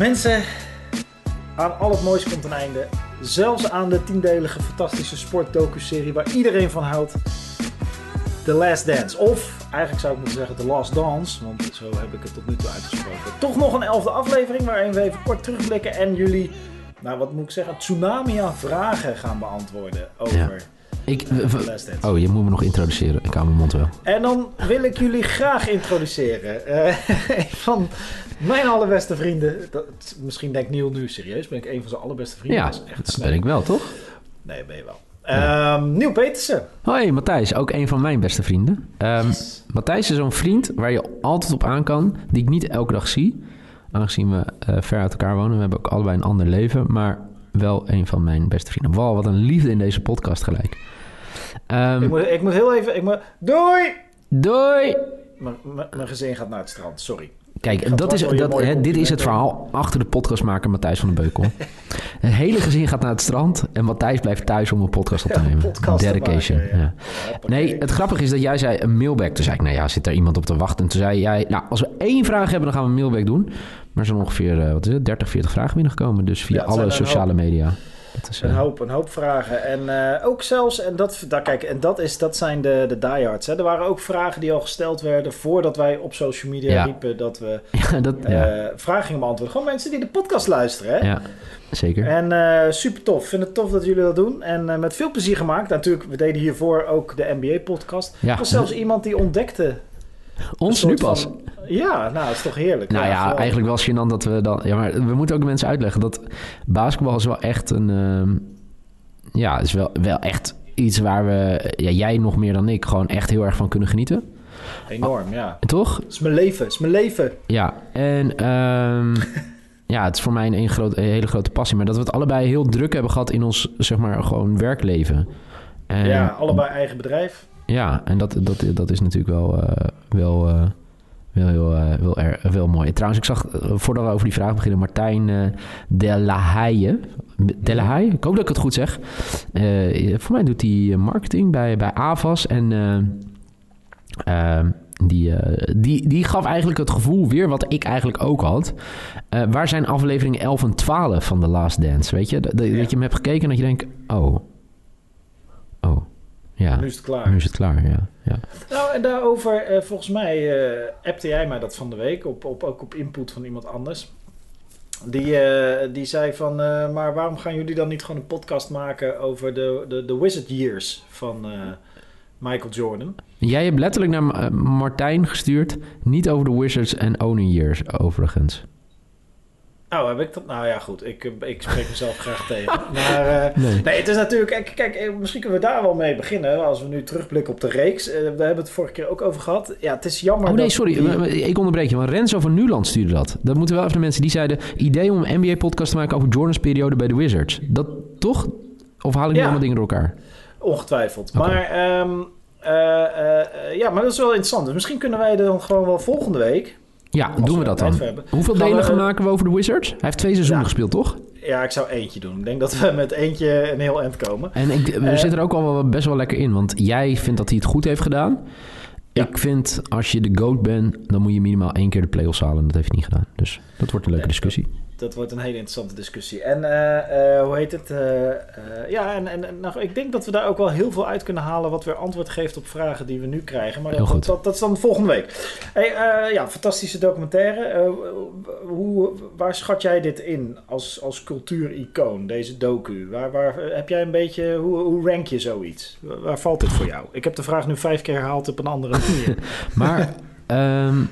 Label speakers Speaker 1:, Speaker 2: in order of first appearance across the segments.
Speaker 1: Mensen, aan al het moois komt een einde. Zelfs aan de tiendelige fantastische sportdocu-serie waar iedereen van houdt. The Last Dance. Of, eigenlijk zou ik moeten zeggen The Last Dance, want zo heb ik het tot nu toe uitgesproken. Toch nog een elfde aflevering waarin we even kort terugblikken en jullie, nou wat moet ik zeggen, tsunami aan vragen gaan beantwoorden over...
Speaker 2: Ja. Ik,
Speaker 1: The Last Dance.
Speaker 2: oh, je moet me nog introduceren. Ik hou mijn mond wel.
Speaker 1: En dan wil ik jullie graag introduceren. Eh, van mijn allerbeste vrienden. Dat, misschien denkt Neil nu serieus. Ben ik een van zijn allerbeste vrienden?
Speaker 2: Ja,
Speaker 1: Dat is echt
Speaker 2: dat ben ik wel, toch?
Speaker 1: Nee, ben je wel. Ehm Neil Petersen.
Speaker 2: Hoi, Matthijs. Ook een van mijn beste vrienden. Ehm, Matthijs is zo'n vriend waar je altijd op aan kan, die ik niet elke dag zie. Aangezien we eh, ver uit elkaar wonen. We hebben ook allebei een ander leven, maar wel een van mijn beste vrienden. Wow, wat een liefde in deze podcast gelijk. Ehm,
Speaker 1: Ik, moet, ik moet heel even... Ik moet, doei!
Speaker 2: doei!
Speaker 1: Mijn gezin gaat naar het strand, sorry.
Speaker 2: Kijk, dat is, dat, hè, dit is het verhaal achter de podcastmaker Matthijs van den Beukel. het hele gezin gaat naar het strand en Matthijs blijft thuis om een podcast op te
Speaker 1: Ja,
Speaker 2: nemen.
Speaker 1: te
Speaker 2: Dedication.
Speaker 1: maken, ja.
Speaker 2: ja. Nee, het grappige is dat jij zei een mailback. Toen zei ik, nou ja, zit er iemand op te wachten? En toen zei jij, nou, als we één vraag hebben, dan gaan we een mailback doen. Maar er zijn ongeveer, eh, wat is het, 30, 40 vragen binnengekomen. Dus via
Speaker 1: Ja,
Speaker 2: alle sociale media. Is,
Speaker 1: Een
Speaker 2: eh,
Speaker 1: hoop, een hoop vragen. En eh, ook zelfs, en dat, dat, kijk, en dat, is, dat zijn de, de diehards. Hè. Er waren ook vragen die al gesteld werden voordat wij op social media
Speaker 2: Ja.
Speaker 1: riepen dat we
Speaker 2: ja, dat,
Speaker 1: eh
Speaker 2: ja,
Speaker 1: vragen gingen beantwoorden. Gewoon mensen die de podcast luisteren. Hè?
Speaker 2: ja, zeker.
Speaker 1: En super tof. Vind het tof dat jullie dat doen. En met veel plezier gemaakt. Natuurlijk, we deden hiervoor ook de NBA-podcast. Er was zelfs iemand die ontdekte.
Speaker 2: Ons nu pas.
Speaker 1: van- ja, nou, dat is toch heerlijk.
Speaker 2: Nou ja, eigenlijk wel gênant dat we dan... Ja, maar we moeten ook de mensen uitleggen dat basketbal is wel echt een... ehm, ja, is wel, wel echt iets waar we... Ja, jij nog meer dan ik gewoon echt heel erg van kunnen genieten.
Speaker 1: Enorm, ja.
Speaker 2: Toch?
Speaker 1: Het is mijn leven. Het is mijn leven.
Speaker 2: Ja, en ehm, ja, het is voor mij een, een, groot, een hele grote passie. Maar dat we het allebei heel druk hebben gehad in ons, zeg maar, gewoon werkleven. En,
Speaker 1: ja, allebei eigen bedrijf.
Speaker 2: Ja, en dat, dat, dat is natuurlijk wel, eh, wel, eh, wel, heel, eh, wel, er- wel mooi. En trouwens, ik zag, voordat we over die vraag beginnen, Martijn eh De La Haye. De La Haye? Ik hoop dat ik het goed zeg. Voor mij doet hij marketing bij, bij Avas. En eh, eh, die, die, die gaf eigenlijk het gevoel weer wat ik eigenlijk ook had. Waar zijn afleveringen 11 en 12 van The Last Dance? Weet je, dat, dat
Speaker 1: Ja.
Speaker 2: je hem hebt gekeken en dat je denkt, oh, oh, ja.
Speaker 1: Nu is het klaar.
Speaker 2: Nu is het klaar, ja. ja.
Speaker 1: Nou, en daarover, eh, volgens mij eh appte jij mij dat van de week, op, op, ook op input van iemand anders. Die, eh, die zei van, eh, maar waarom gaan jullie dan niet gewoon een podcast maken over de, de, de Wizard Years van eh, Michael Jordan?
Speaker 2: Jij hebt letterlijk naar Martijn gestuurd. Niet over de Wizards en Owning Years, overigens.
Speaker 1: Oh, heb ik dat? Nou ja, goed. Ik, eh, ik spreek mezelf graag tegen. Maar eh,
Speaker 2: Nee.
Speaker 1: nee, het is natuurlijk... Kijk, kijk, eh, misschien kunnen we daar wel mee beginnen. Als we nu terugblikken op de reeks. Eh, we hebben het vorige keer ook over gehad. Ja, het is jammer
Speaker 2: Oh nee,
Speaker 1: dat
Speaker 2: sorry.
Speaker 1: die-
Speaker 2: maar- maar Ik onderbreek je. Want Renzo van Nuland stuurde dat. Dat moeten wel even de mensen die zeiden... idee om een NBA-podcast te maken over Jordan's periode bij de Wizards. Dat toch? Of haal ik nu
Speaker 1: Ja.
Speaker 2: allemaal dingen door elkaar?
Speaker 1: Ongetwijfeld. Maar, ehm, eh, eh, eh, ja, maar dat is wel interessant. Dus misschien kunnen wij dan gewoon wel volgende week...
Speaker 2: Ja, doen we dat dan.
Speaker 1: hebben,
Speaker 2: Hoeveel
Speaker 1: gaan
Speaker 2: delen
Speaker 1: we-
Speaker 2: gaan maken we over de Wizards? Hij heeft twee seizoenen
Speaker 1: Ja.
Speaker 2: gespeeld, toch?
Speaker 1: Ja, ik zou eentje doen. Ik denk dat we met eentje een heel eind komen.
Speaker 2: En ik, we
Speaker 1: Eh.
Speaker 2: zitten er ook al wel best wel lekker in. Want jij vindt dat hij het goed heeft gedaan.
Speaker 1: Ja.
Speaker 2: Ik vind, als je de GOAT bent... dan moet je minimaal één keer de play-offs halen. En dat heeft hij niet gedaan. Dus dat wordt een leuke discussie.
Speaker 1: Dat wordt een hele interessante discussie. En eh, eh, hoe heet het? Eh, ja, en, en nou, ik denk dat we daar ook wel heel veel uit kunnen halen... wat weer antwoord geeft op vragen die we nu krijgen. Maar dat, dat, dat is dan volgende week. Hey, ja, fantastische documentaire. Hoe, waar schat jij dit in als, als cultuuricoon, deze docu? Waar, waar, heb jij een beetje... Hoe, hoe rank je zoiets? Waar, waar valt dit voor jou? Ik heb de vraag nu vijf keer herhaald op een andere manier.
Speaker 2: Maar ehm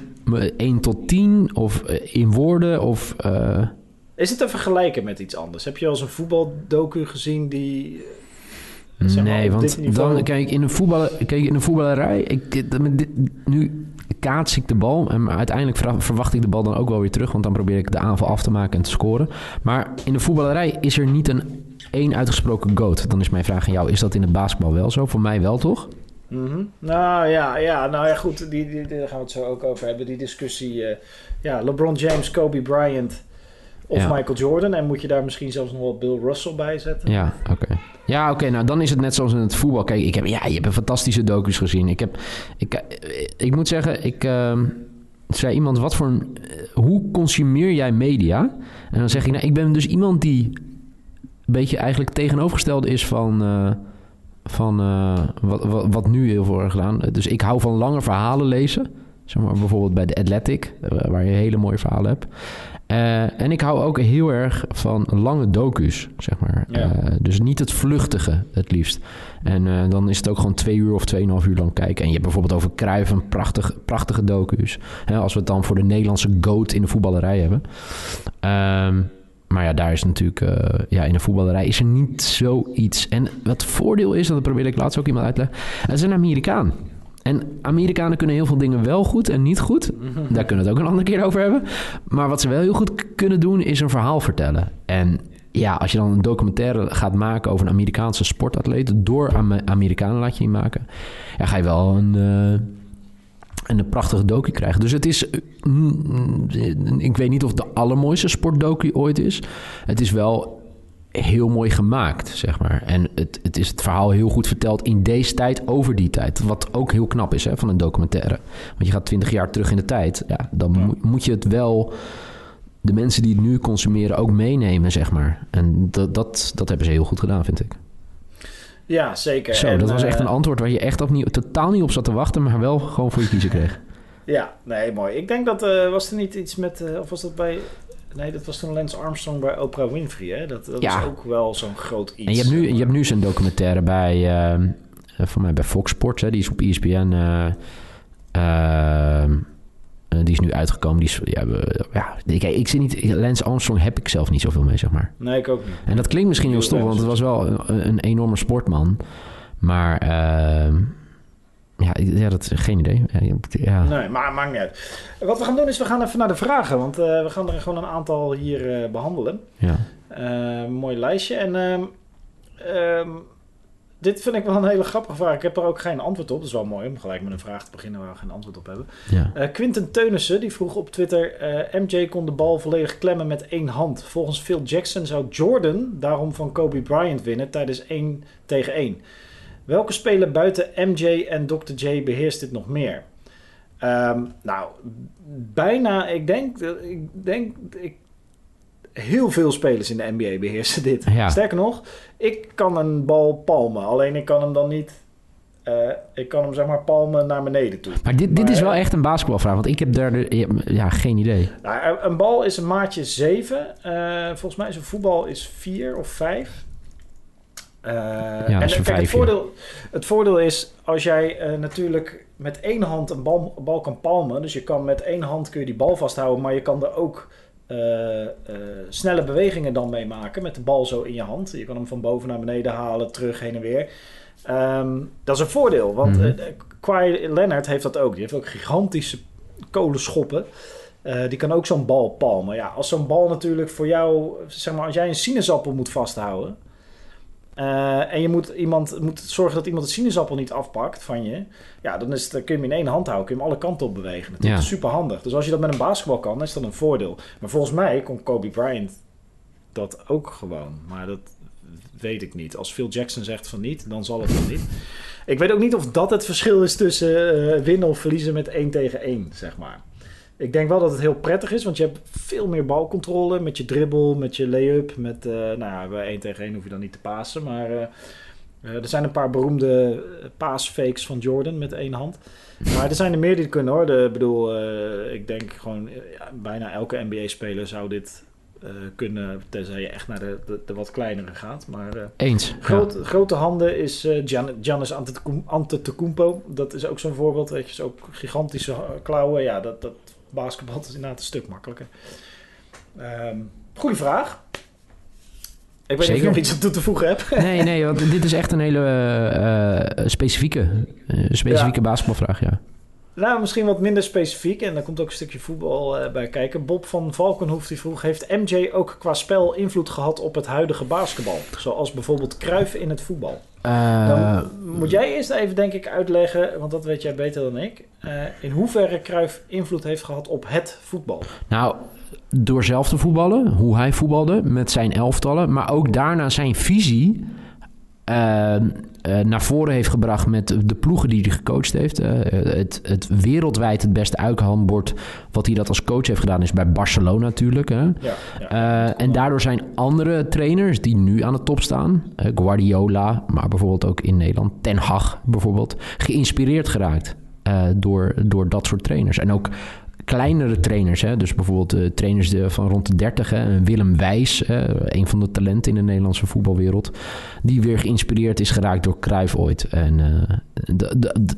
Speaker 2: 1 tot 10 of in woorden of...
Speaker 1: Is het te vergelijken met iets anders? Heb je al eens een voetbaldocu gezien die... eh, zeg maar,
Speaker 2: nee, want dan kijk in een, voetballen, kijk, in een voetballerij... Ik, dit- nu kaats ik de bal en uiteindelijk ver- verwacht ik de bal dan ook wel weer terug... want dan probeer ik de aanval af te maken en te scoren. Maar in de voetballerij is er niet een één uitgesproken goat. Dan is mijn vraag aan jou, is dat in het basketbal wel zo? Voor mij wel, toch?
Speaker 1: Mhm. Nou ja, ja, nou ja, goed, die, die, daar gaan we het zo ook over hebben. Die discussie, eh, ja, LeBron James, Kobe Bryant of
Speaker 2: Ja.
Speaker 1: Michael Jordan. En moet je daar misschien zelfs nog wel Bill Russell bij zetten?
Speaker 2: Ja, oké. Ja, oké. nou, dan is het net zoals in het voetbal. Kijk, ik heb, ja, je hebt een fantastische docu's gezien. Ik heb, ik, eh, ik moet zeggen, ik, ehm, zei iemand, wat voor een, eh, hoe consumeer jij media? En dan zeg ik, nou, ik ben dus iemand die een beetje eigenlijk tegenovergestelde is van, eh, van wat, wat, wat nu heel veel wordt gedaan. Dus ik hou van lange verhalen lezen. Zeg maar bijvoorbeeld bij de Athletic, waar je hele mooie verhalen hebt. Eh, en ik hou ook heel erg van lange docu's, zeg maar.
Speaker 1: Ja.
Speaker 2: Eh, dus niet het vluchtige, het liefst. En eh, dan is het ook gewoon twee uur of tweeënhalf uur lang kijken. En je hebt bijvoorbeeld over Cruijff een prachtig, prachtige docu's. Hè, als we het dan voor de Nederlandse goat in de voetballerij hebben. Ehm, maar ja, daar is natuurlijk... ja, in de voetballerij is er niet zoiets. En wat voordeel is, dat probeerde ik laatst ook iemand uit te leggen. Het is een Amerikaan. En Amerikanen kunnen heel veel dingen wel goed en niet goed. Daar kunnen we het ook een andere keer over hebben. Maar wat ze wel heel goed kunnen doen, is een verhaal vertellen. En ja, als je dan een documentaire gaat maken over een Amerikaanse sportatleet... door Ame- Amerikanen laat je die maken... Ja, ga je wel een... eh, een prachtige docu krijgen. Dus het is... eh, mm, ik weet niet of het de allermooiste sportdocu ooit is. Het is wel heel mooi gemaakt, zeg maar. En het, het is het verhaal heel goed verteld in deze tijd over die tijd. Wat ook heel knap is hè, van een documentaire. Want je gaat twintig jaar terug in de tijd. Ja, dan
Speaker 1: Ja.
Speaker 2: moet- moet je het wel... De mensen die het nu consumeren ook meenemen, zeg maar. En dat, dat, dat hebben ze heel goed gedaan, vind ik.
Speaker 1: Ja, zeker.
Speaker 2: Zo,
Speaker 1: En,
Speaker 2: dat was echt
Speaker 1: eh,
Speaker 2: een antwoord waar je echt op niet, totaal niet op zat te wachten... maar wel gewoon voor je kiezen kreeg.
Speaker 1: Ja, nee, mooi. Ik denk dat, eh, was er niet iets met, eh, of was dat bij, nee, dat was toen Lance Armstrong bij Oprah Winfrey, hè? Dat, dat
Speaker 2: Ja.
Speaker 1: is ook wel zo'n groot iets.
Speaker 2: En je hebt nu, je hebt nu zijn documentaire bij, eh, eh, voor mij bij Fox Sports, hè, die is op ESPN. eh, ehm, eh, die is nu uitgekomen. Die is, ja, ja, ik, ik zie niet, Lance Armstrong heb ik zelf niet zoveel mee, zeg maar.
Speaker 1: Nee, ik ook niet.
Speaker 2: En dat klinkt misschien heel stom, want het was wel een, een enorme sportman. Maar ehm, ja, ja, dat is geen idee. Ja, ja.
Speaker 1: Nee, maar maakt niet uit. Wat we gaan doen is, we gaan even naar de vragen, want eh, we gaan er gewoon een aantal hier eh, behandelen.
Speaker 2: ja.
Speaker 1: Eh, mooi lijstje. En ehm, ehm, dit vind ik wel een hele grappige vraag. Ik heb er ook geen antwoord op. Dat is wel mooi om gelijk met een vraag te beginnen waar we geen antwoord op hebben.
Speaker 2: ja.
Speaker 1: Quinten Teunissen die vroeg op Twitter: MJ kon de bal volledig klemmen met één hand. Volgens Phil Jackson zou Jordan daarom van Kobe Bryant winnen tijdens 1 tegen 1. Welke speler buiten MJ en Dr. J beheerst dit nog meer? Ehm, nou, bijna, ik denk, ik denk, ik, heel veel spelers in de NBA beheersen dit.
Speaker 2: Ja.
Speaker 1: Sterker nog, ik kan een bal palmen, alleen ik kan hem dan niet, eh, ik kan hem zeg maar palmen naar beneden toe.
Speaker 2: Maar dit, dit is wel
Speaker 1: eh,
Speaker 2: echt een basketbalvraag, want ik heb daar ja, geen idee.
Speaker 1: Nou, een bal is een maatje 7. Eh, volgens mij is een voetbal is 4 of 5.
Speaker 2: Een
Speaker 1: kijk, het, voordeel, het voordeel is als jij eh, natuurlijk met één hand een bal, bal kan palmen. Dus je kan met één hand kun je die bal vasthouden, maar je kan er ook eh, eh, snelle bewegingen dan mee maken met de bal zo in je hand. Je kan hem van boven naar beneden halen, terug, heen en weer. Ehm, dat is een voordeel, want eh, Kawhi Leonard heeft dat ook. Die heeft ook gigantische kolenschoppen. Eh, die kan ook zo'n bal palmen. Ja, als zo'n bal natuurlijk voor jou, zeg maar, als jij een sinaasappel moet vasthouden. Eh, en je moet, iemand, moet zorgen dat iemand de sinaasappel niet afpakt van je. Ja, dan, is het, dan kun je hem in één hand houden. Kun je hem alle kanten op bewegen. Dat
Speaker 2: Ja.
Speaker 1: is super handig. Dus als je dat met een basketbal kan, dan is dat een voordeel. Maar volgens mij kon Kobe Bryant dat ook gewoon. Maar dat weet ik niet. Als Phil Jackson zegt van niet, dan zal het wel niet. Ik weet ook niet of dat het verschil is tussen eh, winnen of verliezen met 1 tegen 1, zeg maar. Ik denk wel dat het heel prettig is, want je hebt veel meer balcontrole met je dribbel, met je lay-up. Met, eh, nou ja, bij 1 tegen 1 hoef je dan niet te pasen, maar eh, eh, er zijn een paar beroemde paasfakes van Jordan met één hand. Maar er zijn er meer die het kunnen hoor. Ik bedoel, ik denk gewoon ja, bijna elke NBA-speler zou dit kunnen, tenzij je echt naar de, de, de wat kleinere gaat. Maar
Speaker 2: Eens.
Speaker 1: Groot, Grote handen is Gian, Giannis Antetokoun- Antetokounmpo. Dat is ook zo'n voorbeeld. Weet je, is ook gigantische klauwen. Ja, dat, dat basketbal is inderdaad een stuk makkelijker. Ehm goeie vraag. Ik weet niet of je nog iets aan toe te voegen hebt.
Speaker 2: Ja. Nee, nee, want dit is echt een hele eh, eh, specifieke, eh, specifieke basketbalvraag, ja.
Speaker 1: Nou, misschien wat minder specifiek. En daar komt ook een stukje voetbal eh, bij kijken. Bob van Valkenhoef die vroeg... Heeft MJ ook qua spel invloed gehad op het huidige basketbal? Zoals bijvoorbeeld Cruijff in het voetbal.
Speaker 2: Eh,
Speaker 1: Dan moet jij eerst even, denk ik, uitleggen, want dat weet jij beter dan ik, eh, in hoeverre Cruijff invloed heeft gehad op het voetbal.
Speaker 2: Nou, door zelf te voetballen, hoe hij voetbalde met zijn elftallen, maar ook daarna zijn visie. Eh, eh, naar voren heeft gebracht met de ploegen die hij gecoacht heeft. Uh, het, het wereldwijd het beste uithandbord wat hij dat als coach heeft gedaan is bij Barcelona natuurlijk. Hè? Ja, ja. en daardoor zijn andere trainers die nu aan de top staan, Guardiola, maar bijvoorbeeld ook in Nederland, Ten Hag bijvoorbeeld, geïnspireerd geraakt. door, door dat soort trainers. En ook kleinere trainers. Hè? Dus bijvoorbeeld uh, trainers de, van rond de 30. Hè? Willem Wijs, een van de talenten in de Nederlandse voetbalwereld. Die weer geïnspireerd is geraakt door Cruijff ooit. En uh,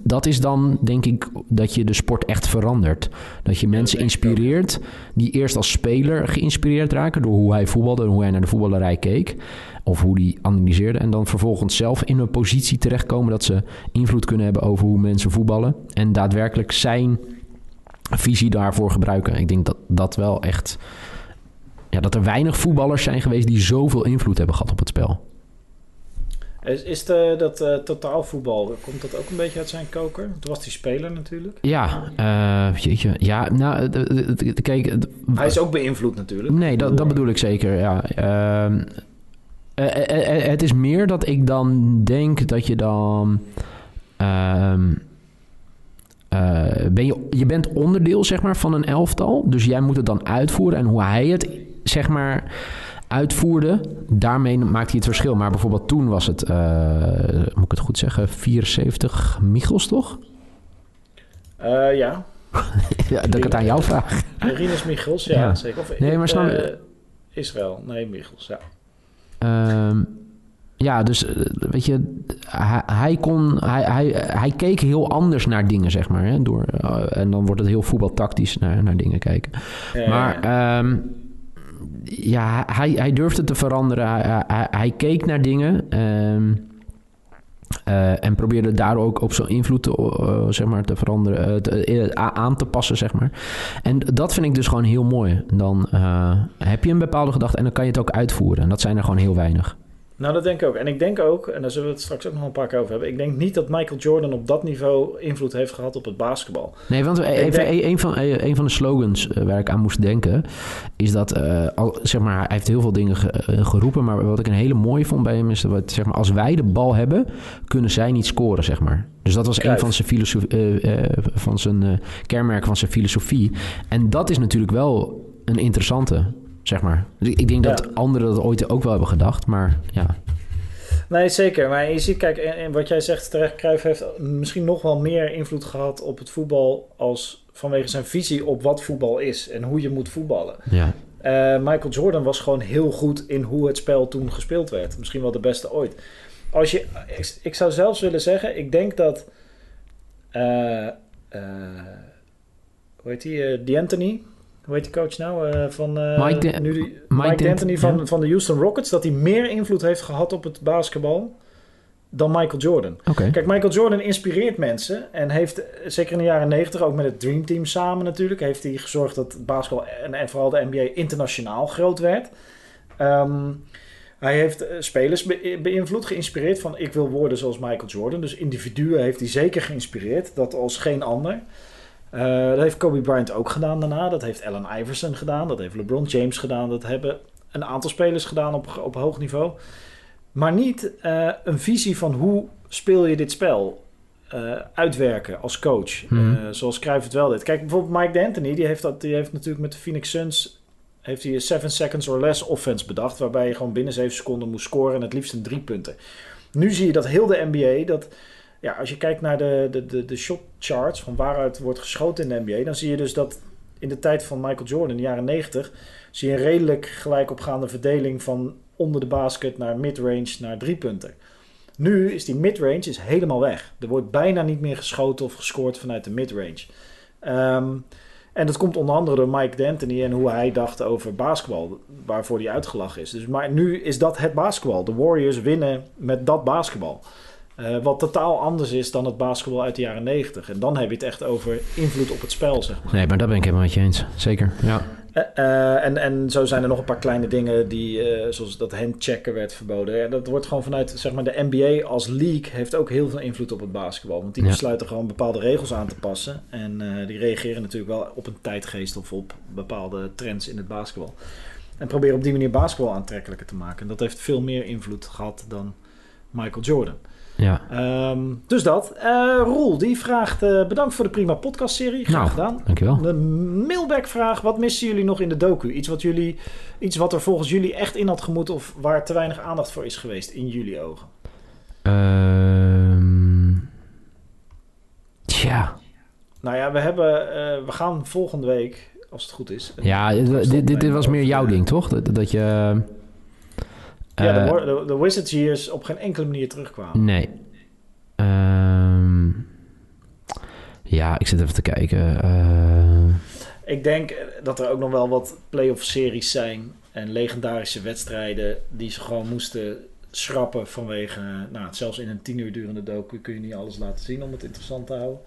Speaker 2: dat is dan denk ik dat je de sport echt verandert. Dat je mensen inspireert die eerst als speler geïnspireerd raken... door hoe hij voetbalde en hoe hij naar de voetballerij keek of hoe die analyseerde. En dan vervolgens zelf in een positie terechtkomen dat ze invloed kunnen hebben over hoe mensen voetballen. En daadwerkelijk zijn visie daarvoor gebruiken. Ik denk dat dat wel echt. Ja, dat er weinig voetballers zijn geweest die zoveel invloed hebben gehad op het spel.
Speaker 1: Is, is de, dat uh, totaalvoetbal, komt dat ook een beetje uit zijn koker? Toen was hij speler natuurlijk.
Speaker 2: Ja, uh, jeetje. Ja, nou, kijk...
Speaker 1: Hij is ook beïnvloed natuurlijk.
Speaker 2: Nee, dat, dat bedoel ik zeker, ja. Uh, het is meer dat ik dan denk dat je dan... Ehm, uh, ben je, je bent onderdeel zeg maar, van een elftal. Dus jij moet het dan uitvoeren. En hoe hij het zeg maar, uitvoerde, daarmee maakt hij het verschil. Maar bijvoorbeeld toen was het, uh, moet ik het goed zeggen, 74 Michels toch?
Speaker 1: Uh, ja.
Speaker 2: ja. Dat ik het aan jou vraag.
Speaker 1: Rinus Michels, ja, ja. zeker. Of, nee, maar snap Israël, nee, Michels, ja.
Speaker 2: Um, ja, dus eh, weet je, hij, hij, kon, hij, hij, hij keek heel anders naar dingen, zeg maar. Hè, door, uh, en dan wordt het heel voetbaltactisch naar, naar dingen kijken. Ja, maar ja, um, ja hij, hij durfde te veranderen. Hij, hij, hij keek naar dingen. Um, uh, en probeerde daar ook op zijn invloed te, uh, zeg maar, te veranderen, te, aan te passen, zeg maar. En dat vind ik dus gewoon heel mooi. Dan heb je een bepaalde gedachte en dan kan je het ook uitvoeren. En dat zijn er gewoon heel weinig.
Speaker 1: Nou, dat denk ik ook. En ik denk ook, en daar zullen we het straks ook nog een paar keer over hebben. Ik denk niet dat Michael Jordan op dat niveau invloed heeft gehad op het basketbal.
Speaker 2: Nee, want even, een, van, een van de slogans eh, waar ik aan moest denken, is dat, uh, al, zeg maar, hij heeft heel veel dingen eh, geroepen. Maar wat ik een hele mooie vond bij hem is dat, zeg maar, als wij de bal hebben, kunnen zij niet scoren, zeg maar. Dus dat was Kruif. een van zijn, filosofie, uh, van zijn kenmerken van zijn filosofie. En dat is natuurlijk wel een interessante zeg maar. Dus ik denk dat anderen dat ooit ook wel hebben gedacht, maar ja.
Speaker 1: Nee, zeker. Maar je ziet, kijk, en, wat jij zegt terecht, Cruijff heeft misschien nog wel meer invloed gehad op het voetbal als vanwege zijn visie op wat voetbal is en hoe je moet voetballen.
Speaker 2: Ja.
Speaker 1: Uh, Michael Jordan was gewoon heel goed in hoe het spel toen gespeeld werd. Misschien wel de beste ooit. Als je, ik, ik zou zelfs willen zeggen, ik denk dat. Uh, uh, hoe heet die? Uh, D'Antoni, hoe heet die coach nou? Uh, van, uh, Mike, nu die, Mike, Mike D'Antoni van, ja. van de Houston Rockets. Dat hij meer invloed heeft gehad op het basketbal dan Michael Jordan.
Speaker 2: Okay.
Speaker 1: Kijk, Michael Jordan inspireert mensen. En heeft, zeker in de jaren negentig, ook met het Dream Team samen natuurlijk... heeft hij gezorgd dat basketbal en, en vooral de NBA internationaal groot werd. Um, hij heeft eh, spelers be beïnvloed, geïnspireerd van... ik wil worden zoals Michael Jordan. Dus individuen heeft hij zeker geïnspireerd. Dat als geen ander... Uh, dat heeft Kobe Bryant ook gedaan daarna. Dat heeft Allen Iverson gedaan. Dat heeft LeBron James gedaan. Dat hebben een aantal spelers gedaan op, op hoog niveau. Maar niet uh, een visie van hoe speel je dit spel uh, uitwerken als coach. -hmm. zoals Cruijff het wel deed. Kijk, bijvoorbeeld Mike D'Antoni. Die heeft, dat, die heeft natuurlijk met de Phoenix Suns... heeft hij een 7 seconds or less offense bedacht... waarbij je gewoon binnen 7 seconden moest scoren... en het liefst een drie punten. Nu zie je dat heel de NBA... dat ja, als je kijkt naar de, de, de, de shot charts van waaruit wordt geschoten in de NBA, dan zie je dus dat in de tijd van Michael Jordan, in de jaren 90, zie je een redelijk gelijkopgaande verdeling van onder de basket naar midrange naar drie punten. Nu is die midrange is helemaal weg. Er wordt bijna niet meer geschoten of gescoord vanuit de midrange. Um, en dat komt onder andere door Mike D'Antoni en hoe hij dacht over basketbal, waarvoor hij uitgelachen is. Dus, maar nu is dat het basketbal. De Warriors winnen met dat basketbal. Uh, wat totaal anders is dan het basketbal uit de jaren 90. En dan heb je het echt over invloed op het spel, zeg maar.
Speaker 2: Nee, maar daar ben ik helemaal met je eens. Zeker, ja.
Speaker 1: Uh, uh, en, en zo zijn er nog een paar kleine dingen die, zoals dat handchecken werd verboden. Ja, dat wordt gewoon vanuit, zeg maar, de NBA als league heeft ook heel veel invloed op het basketbal. Want die ja. besluiten gewoon bepaalde regels aan te passen. En die reageren natuurlijk wel op een tijdgeest of op bepaalde trends in het basketbal. En proberen op die manier basketbal aantrekkelijker te maken. En dat heeft veel meer invloed gehad dan Michael Jordan.
Speaker 2: Ja,
Speaker 1: Ehm, dus dat. Eh Roel, die vraagt... eh, bedankt voor de prima podcastserie. Graag
Speaker 2: Nou.
Speaker 1: gedaan.
Speaker 2: dankjewel.
Speaker 1: De mailback vraag: wat missen jullie nog in de docu? Iets wat, jullie, iets wat er volgens jullie echt in had gemoeten of waar te weinig aandacht voor is geweest in jullie ogen?
Speaker 2: Ehm tja.
Speaker 1: Nou ja, we, hebben, eh, we gaan volgende week, als het goed is.
Speaker 2: Ja, dit, dit, dit was meer jouw ding, toch? Dat, dat je...
Speaker 1: Ja, de,
Speaker 2: eh,
Speaker 1: de, de Wizards Years op geen enkele manier terugkwamen.
Speaker 2: Nee. Ehm, ja, ik zit even te kijken. Eh,
Speaker 1: Ik denk eh, dat er ook nog wel wat playoff series zijn en legendarische wedstrijden die ze gewoon moesten schrappen vanwege, nou, zelfs in een tien uur durende docu kun je niet alles laten zien om het interessant te houden.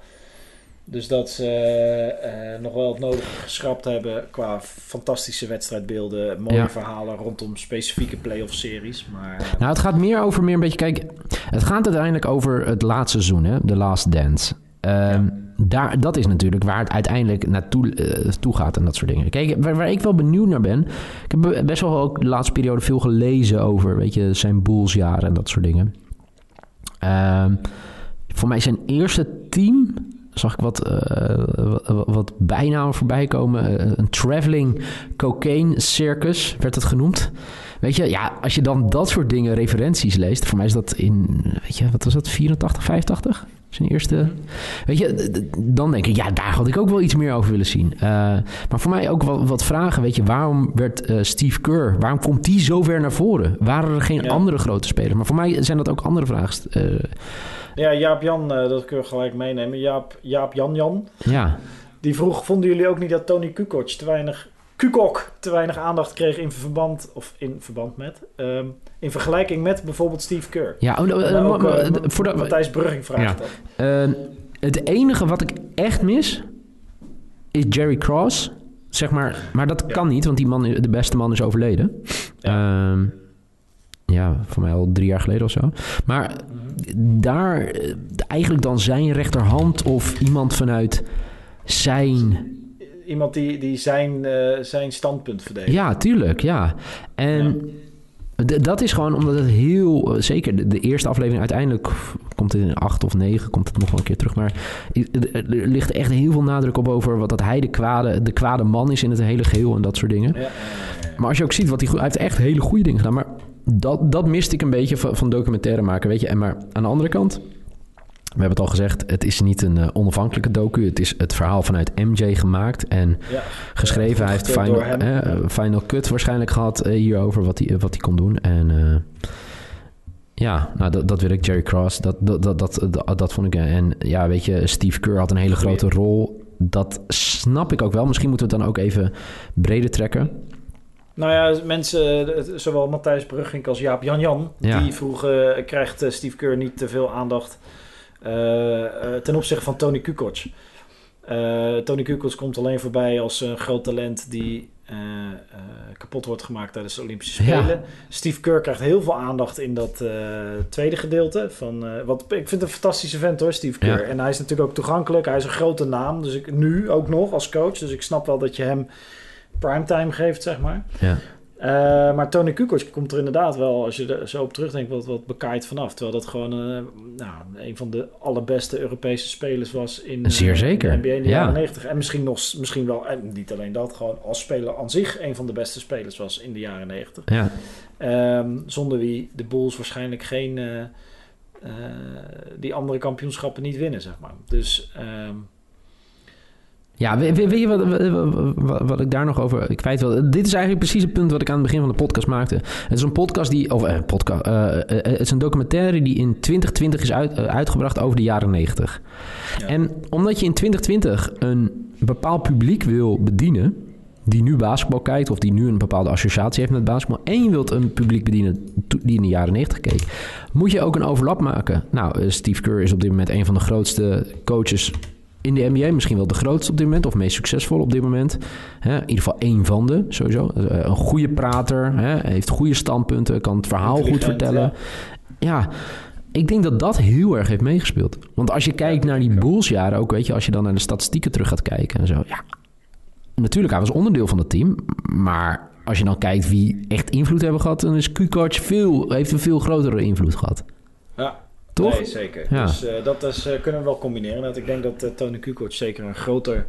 Speaker 1: Dus dat ze eh, nog wel het nodige geschrapt hebben qua fantastische wedstrijdbeelden, mooie
Speaker 2: Ja.
Speaker 1: verhalen rondom specifieke playoff series. Maar
Speaker 2: nou, het gaat meer over meer een beetje... Kijk, het gaat uiteindelijk over het laatste seizoen, hè? The Last Dance. Ehm, daar, dat is natuurlijk waar het uiteindelijk naartoe eh, toe gaat en dat soort dingen. Kijk, waar, waar ik wel benieuwd naar ben... Ik heb be- best wel ook de laatste periode veel gelezen over... weet je, zijn Bulls-jaren en dat soort dingen. Ehm, voor mij zijn eerste team... zag ik wat, eh, wat, bijnamen voorbij komen. Eh, een traveling cocaine circus werd het genoemd. Weet je, ja, als je dan dat soort dingen, referenties leest... voor mij is dat in, weet je, wat was dat, 84, 85? Zijn eerste... Weet je, dan denk ik, ja, daar had ik ook wel iets meer over willen zien. Eh, maar voor mij ook wat, wat vragen, weet je, waarom werd Steve Kerr, waarom komt die zo ver naar voren? Waren er geen
Speaker 1: Ja.
Speaker 2: andere grote spelers? Maar voor mij zijn dat ook andere vragen.
Speaker 1: Ja, Jaap-Jan, eh, dat kun je gelijk meenemen. Jaap- Jaap-Jan-Jan,
Speaker 2: ja,
Speaker 1: Die vroeg, vonden jullie ook niet dat Tony Kukoc te weinig, Kukok te weinig aandacht kreeg in verband, of in verband met, ehm, in vergelijking met bijvoorbeeld Steve Kerr?
Speaker 2: ja oh, eh,
Speaker 1: ook,
Speaker 2: maar-
Speaker 1: eh,
Speaker 2: we-
Speaker 1: Matthijs Brugging vraagt
Speaker 2: Ja.
Speaker 1: dat.
Speaker 2: Eh, het enige wat ik echt mis is Jerry Cross. Zeg maar, maar dat
Speaker 1: Ja.
Speaker 2: kan niet, want die man, de beste man is overleden. Ja, ja voor mij al drie jaar geleden of zo. Maar daar eigenlijk dan zijn rechterhand of iemand vanuit zijn.
Speaker 1: Iemand die, die zijn, eh, zijn standpunt verdedigt.
Speaker 2: Ja, tuurlijk, ja. En dat is gewoon omdat het heel... eh, Zeker de, de eerste aflevering uiteindelijk komt het in acht of negen, komt het nog wel een keer terug. Maar er ligt echt heel veel nadruk op over wat dat hij de kwade, de kwade man is in het hele geheel en dat soort dingen.
Speaker 1: Ja.
Speaker 2: Maar als je ook ziet wat hij. Hij heeft echt hele goede dingen gedaan. Maar dat, dat miste ik een beetje van, van documentaire maken, weet je. En maar aan de andere kant... We hebben het al gezegd, het is niet een eh, onafhankelijke docu. Het is het verhaal vanuit MJ gemaakt en
Speaker 1: Ja.
Speaker 2: geschreven.
Speaker 1: Ja,
Speaker 2: hij heeft final, eh, final cut waarschijnlijk gehad eh, hierover, wat hij, wat hij kon doen. En ja, nou, dat, dat wil ik. Jerry Cross, dat, dat, dat, dat, dat, vond ik. En ja, weet je, Steve Kerr had een hele grote rol. Dat snap ik ook wel. Misschien moeten we het dan ook even breder trekken.
Speaker 1: Nou ja, mensen, eh, zowel Matthijs Brugging als Jaap Jan-Jan,
Speaker 2: Ja.
Speaker 1: die vroegen, eh, krijgt eh, Steve Kerr niet te veel aandacht ten opzichte van Tony Kukoc? Tony Kukoc komt alleen voorbij als een groot talent die kapot wordt gemaakt tijdens de Olympische
Speaker 2: Ja.
Speaker 1: Spelen. Steve Kerr krijgt heel veel aandacht in dat tweede gedeelte. Van, wat, ik vind het een fantastische vent hoor, Steve Kerr.
Speaker 2: Ja.
Speaker 1: En hij is natuurlijk ook toegankelijk. Hij is een grote naam, dus ik, nu ook nog als coach. Dus ik snap wel dat je hem primetime geeft, zeg maar.
Speaker 2: Ja.
Speaker 1: Eh, maar Tony Kukoc komt er inderdaad wel, als je er zo op terugdenkt, wat, wat bekaaid vanaf. Terwijl dat gewoon eh, nou, een van de allerbeste Europese spelers was in, eh,
Speaker 2: Zeer zeker,
Speaker 1: in de NBA in de
Speaker 2: ja.
Speaker 1: jaren 90. En misschien, nog, misschien wel, en niet alleen dat, gewoon als speler aan zich een van de beste spelers was in de jaren 90.
Speaker 2: Ja,
Speaker 1: Ehm, zonder wie de Bulls waarschijnlijk geen, die andere kampioenschappen niet winnen, zeg maar. Dus ehm,
Speaker 2: ja weet, weet- je wat, wat, ik daar nog over kwijt wil? Dit is eigenlijk precies het punt wat ik aan het begin van de podcast maakte. Het is een podcast die, of eh, podcast, eh, eh, het is een documentaire die in 2020 is uit, uitgebracht over de jaren 90.
Speaker 1: Ja.
Speaker 2: En omdat je in 2020 een bepaald publiek wil bedienen, die nu basketbal kijkt of die nu een bepaalde associatie heeft met basketbal, en je wilt een publiek bedienen die in de jaren 90 keek, moet je ook een overlap maken. Nou, Steve Kerr is op dit moment een van de grootste coaches in de NBA, misschien wel de grootste op dit moment, of meest succesvol op dit moment. Hè, in ieder geval één van de, sowieso. Eh, Een goede prater, hè, heeft goede standpunten, kan het verhaal goed vertellen. Ja. ik denk dat dat heel erg heeft meegespeeld. Want als je kijkt naar die Bulls-jaren ook, weet je, als je dan naar de statistieken terug gaat kijken en zo, ja. Natuurlijk, hij was onderdeel van het team, maar als je dan kijkt wie echt invloed hebben gehad, dan is Kukoc veel, heeft een veel grotere invloed gehad.
Speaker 1: Ja,
Speaker 2: Toch?
Speaker 1: Nee, zeker.
Speaker 2: Ja.
Speaker 1: Dus eh, dat is, eh, kunnen we wel combineren. Dat ik denk dat eh, Tony Kukoc zeker een groter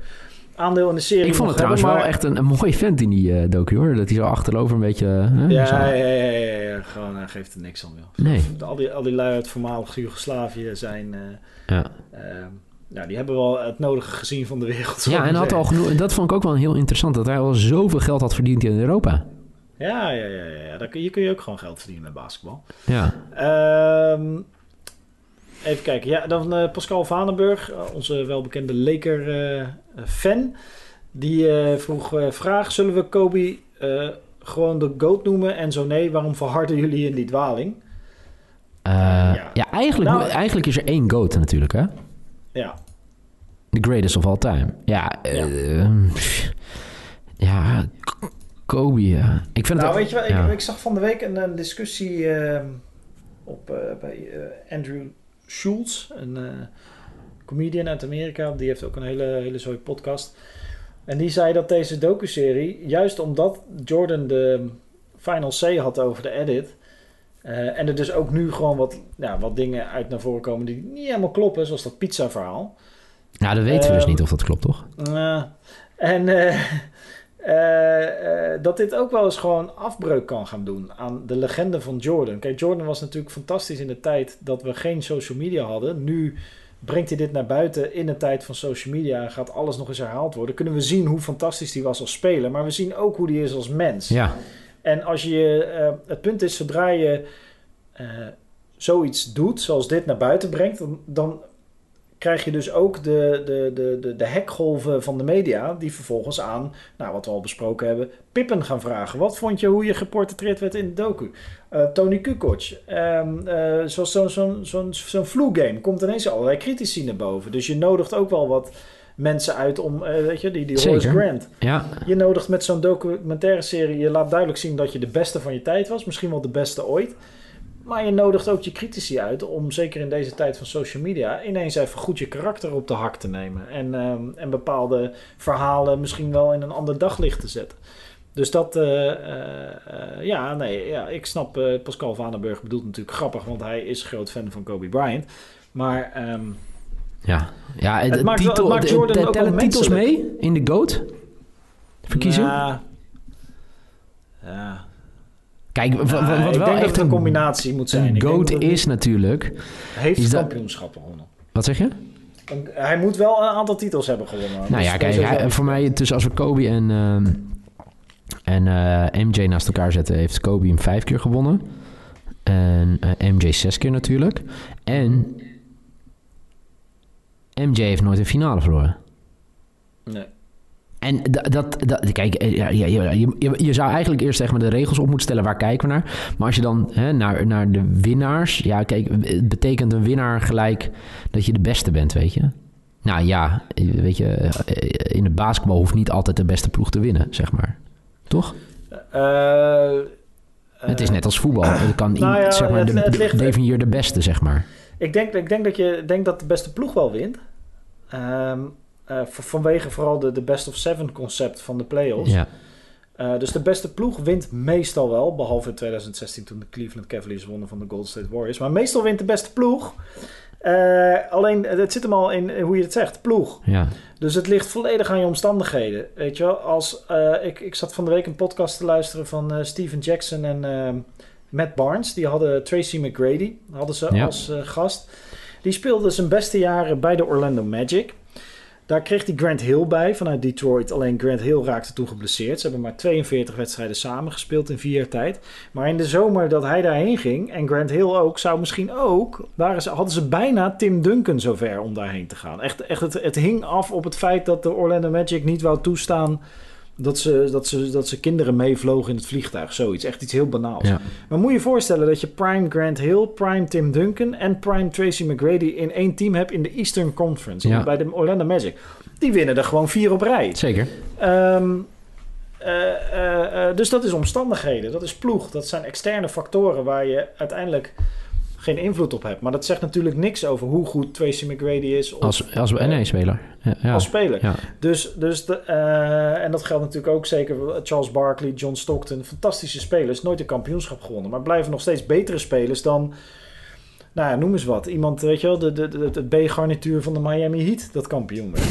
Speaker 1: aandeel in de serie
Speaker 2: Ik vond het trouwens
Speaker 1: hebben,
Speaker 2: wel echt een, een mooi vent in die docu hoor. Dat hij zo achterover een beetje... hè,
Speaker 1: Ja,
Speaker 2: zo-
Speaker 1: ja, ja, ja, gewoon hij geeft er niks aan, joh.
Speaker 2: Nee.
Speaker 1: Al die, al die lui uit voormalig Joegoslavië zijn...
Speaker 2: Ja.
Speaker 1: ja, die hebben wel het nodige gezien van de wereld.
Speaker 2: Ja, en had al genoeg. Dat vond ik ook wel heel interessant. Dat hij al zoveel geld had verdiend in Europa.
Speaker 1: Ja, ja, ja. ja. Daar kun, hier kun je ook gewoon geld verdienen met basketbal.
Speaker 2: Ja.
Speaker 1: Ehm, even kijken. Ja, dan eh, Pascal Vanenburg, eh, onze welbekende Laker-fan. die eh, vroeg eh, vraag: Zullen we Kobe eh, gewoon de GOAT noemen? En zo nee, waarom verharden jullie in die dwaling?
Speaker 2: Eh,
Speaker 1: Ja.
Speaker 2: ja. eigenlijk,
Speaker 1: Nou-
Speaker 2: eigenlijk is er één GOAT natuurlijk, hè?
Speaker 1: Ja,
Speaker 2: The greatest of all time. Ja, ja, K- Kobe, ja. Ik vind
Speaker 1: nou
Speaker 2: het...
Speaker 1: weet je
Speaker 2: ja.
Speaker 1: ik, ik zag van de week een, een discussie ehm, op, eh, bij eh, Andrew Schultz, een eh, comedian uit Amerika. Die heeft ook een hele, hele zooi podcast. En die zei dat deze docuserie, juist omdat Jordan de final say had over de edit... eh, en er dus ook nu gewoon wat, ja, wat dingen uit naar voren komen die niet helemaal kloppen, zoals dat pizza verhaal.
Speaker 2: Nou, dat weten we dus
Speaker 1: Ehm,
Speaker 2: niet of dat klopt, toch?
Speaker 1: Uh, en eh, dat dit ook wel eens gewoon afbreuk kan gaan doen aan de legende van Jordan. Kijk, Jordan was natuurlijk fantastisch in de tijd dat we geen social media hadden. Nu brengt hij dit naar buiten in de tijd van social media en gaat alles nog eens herhaald worden. Kunnen we zien hoe fantastisch hij was als speler, maar we zien ook hoe hij is als mens.
Speaker 2: Ja,
Speaker 1: En als je, eh, het punt is, zodra je zoiets doet, zoals dit naar buiten brengt, dan, dan krijg je dus ook de, de, de, de, de hekgolven van de media, die vervolgens aan, nou, wat we al besproken hebben, Pippen gaan vragen. Wat vond je hoe je geportretteerd werd in de docu? Eh, Tony Kukoc, ehm, eh, zoals zo'n zo'n zo'n zo'n flu-game, komt ineens allerlei critici naar boven. Dus je nodigt ook wel wat mensen uit om, eh, weet je, die, die Horace. Grant.
Speaker 2: ja.
Speaker 1: Je nodigt met zo'n documentaire serie, je laat duidelijk zien dat je de beste van je tijd was, misschien wel de beste ooit. Maar je nodigt ook je critici uit om, zeker in deze tijd van social media, ineens even goed je karakter op de hak te nemen. En, ehm, en bepaalde verhalen misschien wel in een ander daglicht te zetten. Dus dat, eh, eh, eh, ja, nee, ja, ik snap, Pascal Vanenburg bedoelt natuurlijk grappig, want hij is groot fan van Kobe Bryant. Maar ehm,
Speaker 2: Ja, ja
Speaker 1: Het
Speaker 2: de
Speaker 1: maakt wel-
Speaker 2: titel,
Speaker 1: het maakt
Speaker 2: de-
Speaker 1: Jordan
Speaker 2: de-
Speaker 1: ook
Speaker 2: tellen titels mee in de GOAT? Verkiezing?
Speaker 1: Ja. ja.
Speaker 2: Kijk, wa- wa-
Speaker 1: Nou,
Speaker 2: wat
Speaker 1: ik
Speaker 2: wel
Speaker 1: denk dat
Speaker 2: echt
Speaker 1: een combinatie moet zijn.
Speaker 2: een GOAT is natuurlijk...
Speaker 1: heeft
Speaker 2: is
Speaker 1: kampioenschappen gewonnen.
Speaker 2: Wat zeg je?
Speaker 1: Hij moet wel een aantal titels hebben gewonnen.
Speaker 2: Nou
Speaker 1: Dus
Speaker 2: ja, kijk, hij- voor mij, dus als we Kobe en, ehm, en eh, MJ naast elkaar zetten, heeft Kobe hem vijf keer gewonnen. En eh, MJ zes keer natuurlijk. En MJ heeft nooit een finale verloren.
Speaker 1: Nee.
Speaker 2: En dat, dat, kijk, eh, ja, je, je, je zou eigenlijk eerst zeg maar de regels op moeten stellen, waar kijken we naar? Maar als je dan hè, naar, naar de winnaars, ja, kijk, het betekent een winnaar gelijk dat je de beste bent, weet je? Nou ja, weet je, eh, in het basketbal hoeft niet altijd de beste ploeg te winnen, zeg maar. Toch?
Speaker 1: Eh,
Speaker 2: het is
Speaker 1: eh,
Speaker 2: net als voetbal. Het kan
Speaker 1: nou ja,
Speaker 2: zeg maar,
Speaker 1: het-
Speaker 2: de,
Speaker 1: het ligt-
Speaker 2: definieer de beste, zeg maar.
Speaker 1: Ik denk, ik denk dat je denk dat de beste ploeg wel wint. Ehm, eh, v- vanwege vooral de, de best of seven concept van de playoffs.
Speaker 2: Ja,
Speaker 1: Eh, dus de beste ploeg wint meestal wel. Behalve in 2016 toen de Cleveland Cavaliers wonnen van de Golden State Warriors. Maar meestal wint de beste ploeg. Eh, alleen, het zit hem al in hoe je het zegt, ploeg.
Speaker 2: ja,
Speaker 1: Dus het ligt volledig aan je omstandigheden. Weet je wel, als, eh, ik, ik zat van de week een podcast te luisteren van eh, Steven Jackson en Matt Barnes. Die hadden Tracy McGrady hadden ze
Speaker 2: Ja.
Speaker 1: als eh, gast. Die speelde zijn beste jaren bij de Orlando Magic. Daar kreeg hij Grant Hill bij vanuit Detroit. Alleen Grant Hill raakte toen geblesseerd. Ze hebben maar 42 wedstrijden samengespeeld in vier jaar tijd. Maar in de zomer dat hij daarheen ging, en Grant Hill ook, zou misschien ook, waren ze, hadden ze bijna Tim Duncan zover om daarheen te gaan. Echt, echt het, het hing af op het feit dat de Orlando Magic niet wou toestaan dat ze, dat ze, dat ze kinderen meevlogen in het vliegtuig. Zoiets, echt iets heel banaals.
Speaker 2: ja.
Speaker 1: Maar moet je je voorstellen dat je prime Grant Hill, prime Tim Duncan en prime Tracy McGrady in één team hebt in de Eastern Conference.
Speaker 2: Ja.
Speaker 1: Bij de Orlando Magic. Die winnen er gewoon vier op rij.
Speaker 2: zeker.
Speaker 1: Ehm, eh, eh, eh, dus dat is omstandigheden, dat is ploeg, dat zijn externe factoren waar je uiteindelijk geen invloed op hebt. Maar dat zegt natuurlijk niks over hoe goed Tracy McGrady is of,
Speaker 2: Als, als NA-speler. Ja, ja.
Speaker 1: als speler.
Speaker 2: ja.
Speaker 1: Dus, dus de, eh, en dat geldt natuurlijk ook zeker Charles Barkley, John Stockton, fantastische spelers, nooit een kampioenschap gewonnen, maar blijven nog steeds betere spelers dan nou ja, noem eens wat. Iemand, weet je wel, de, de, de, het B-garnituur van de Miami Heat dat kampioen werd.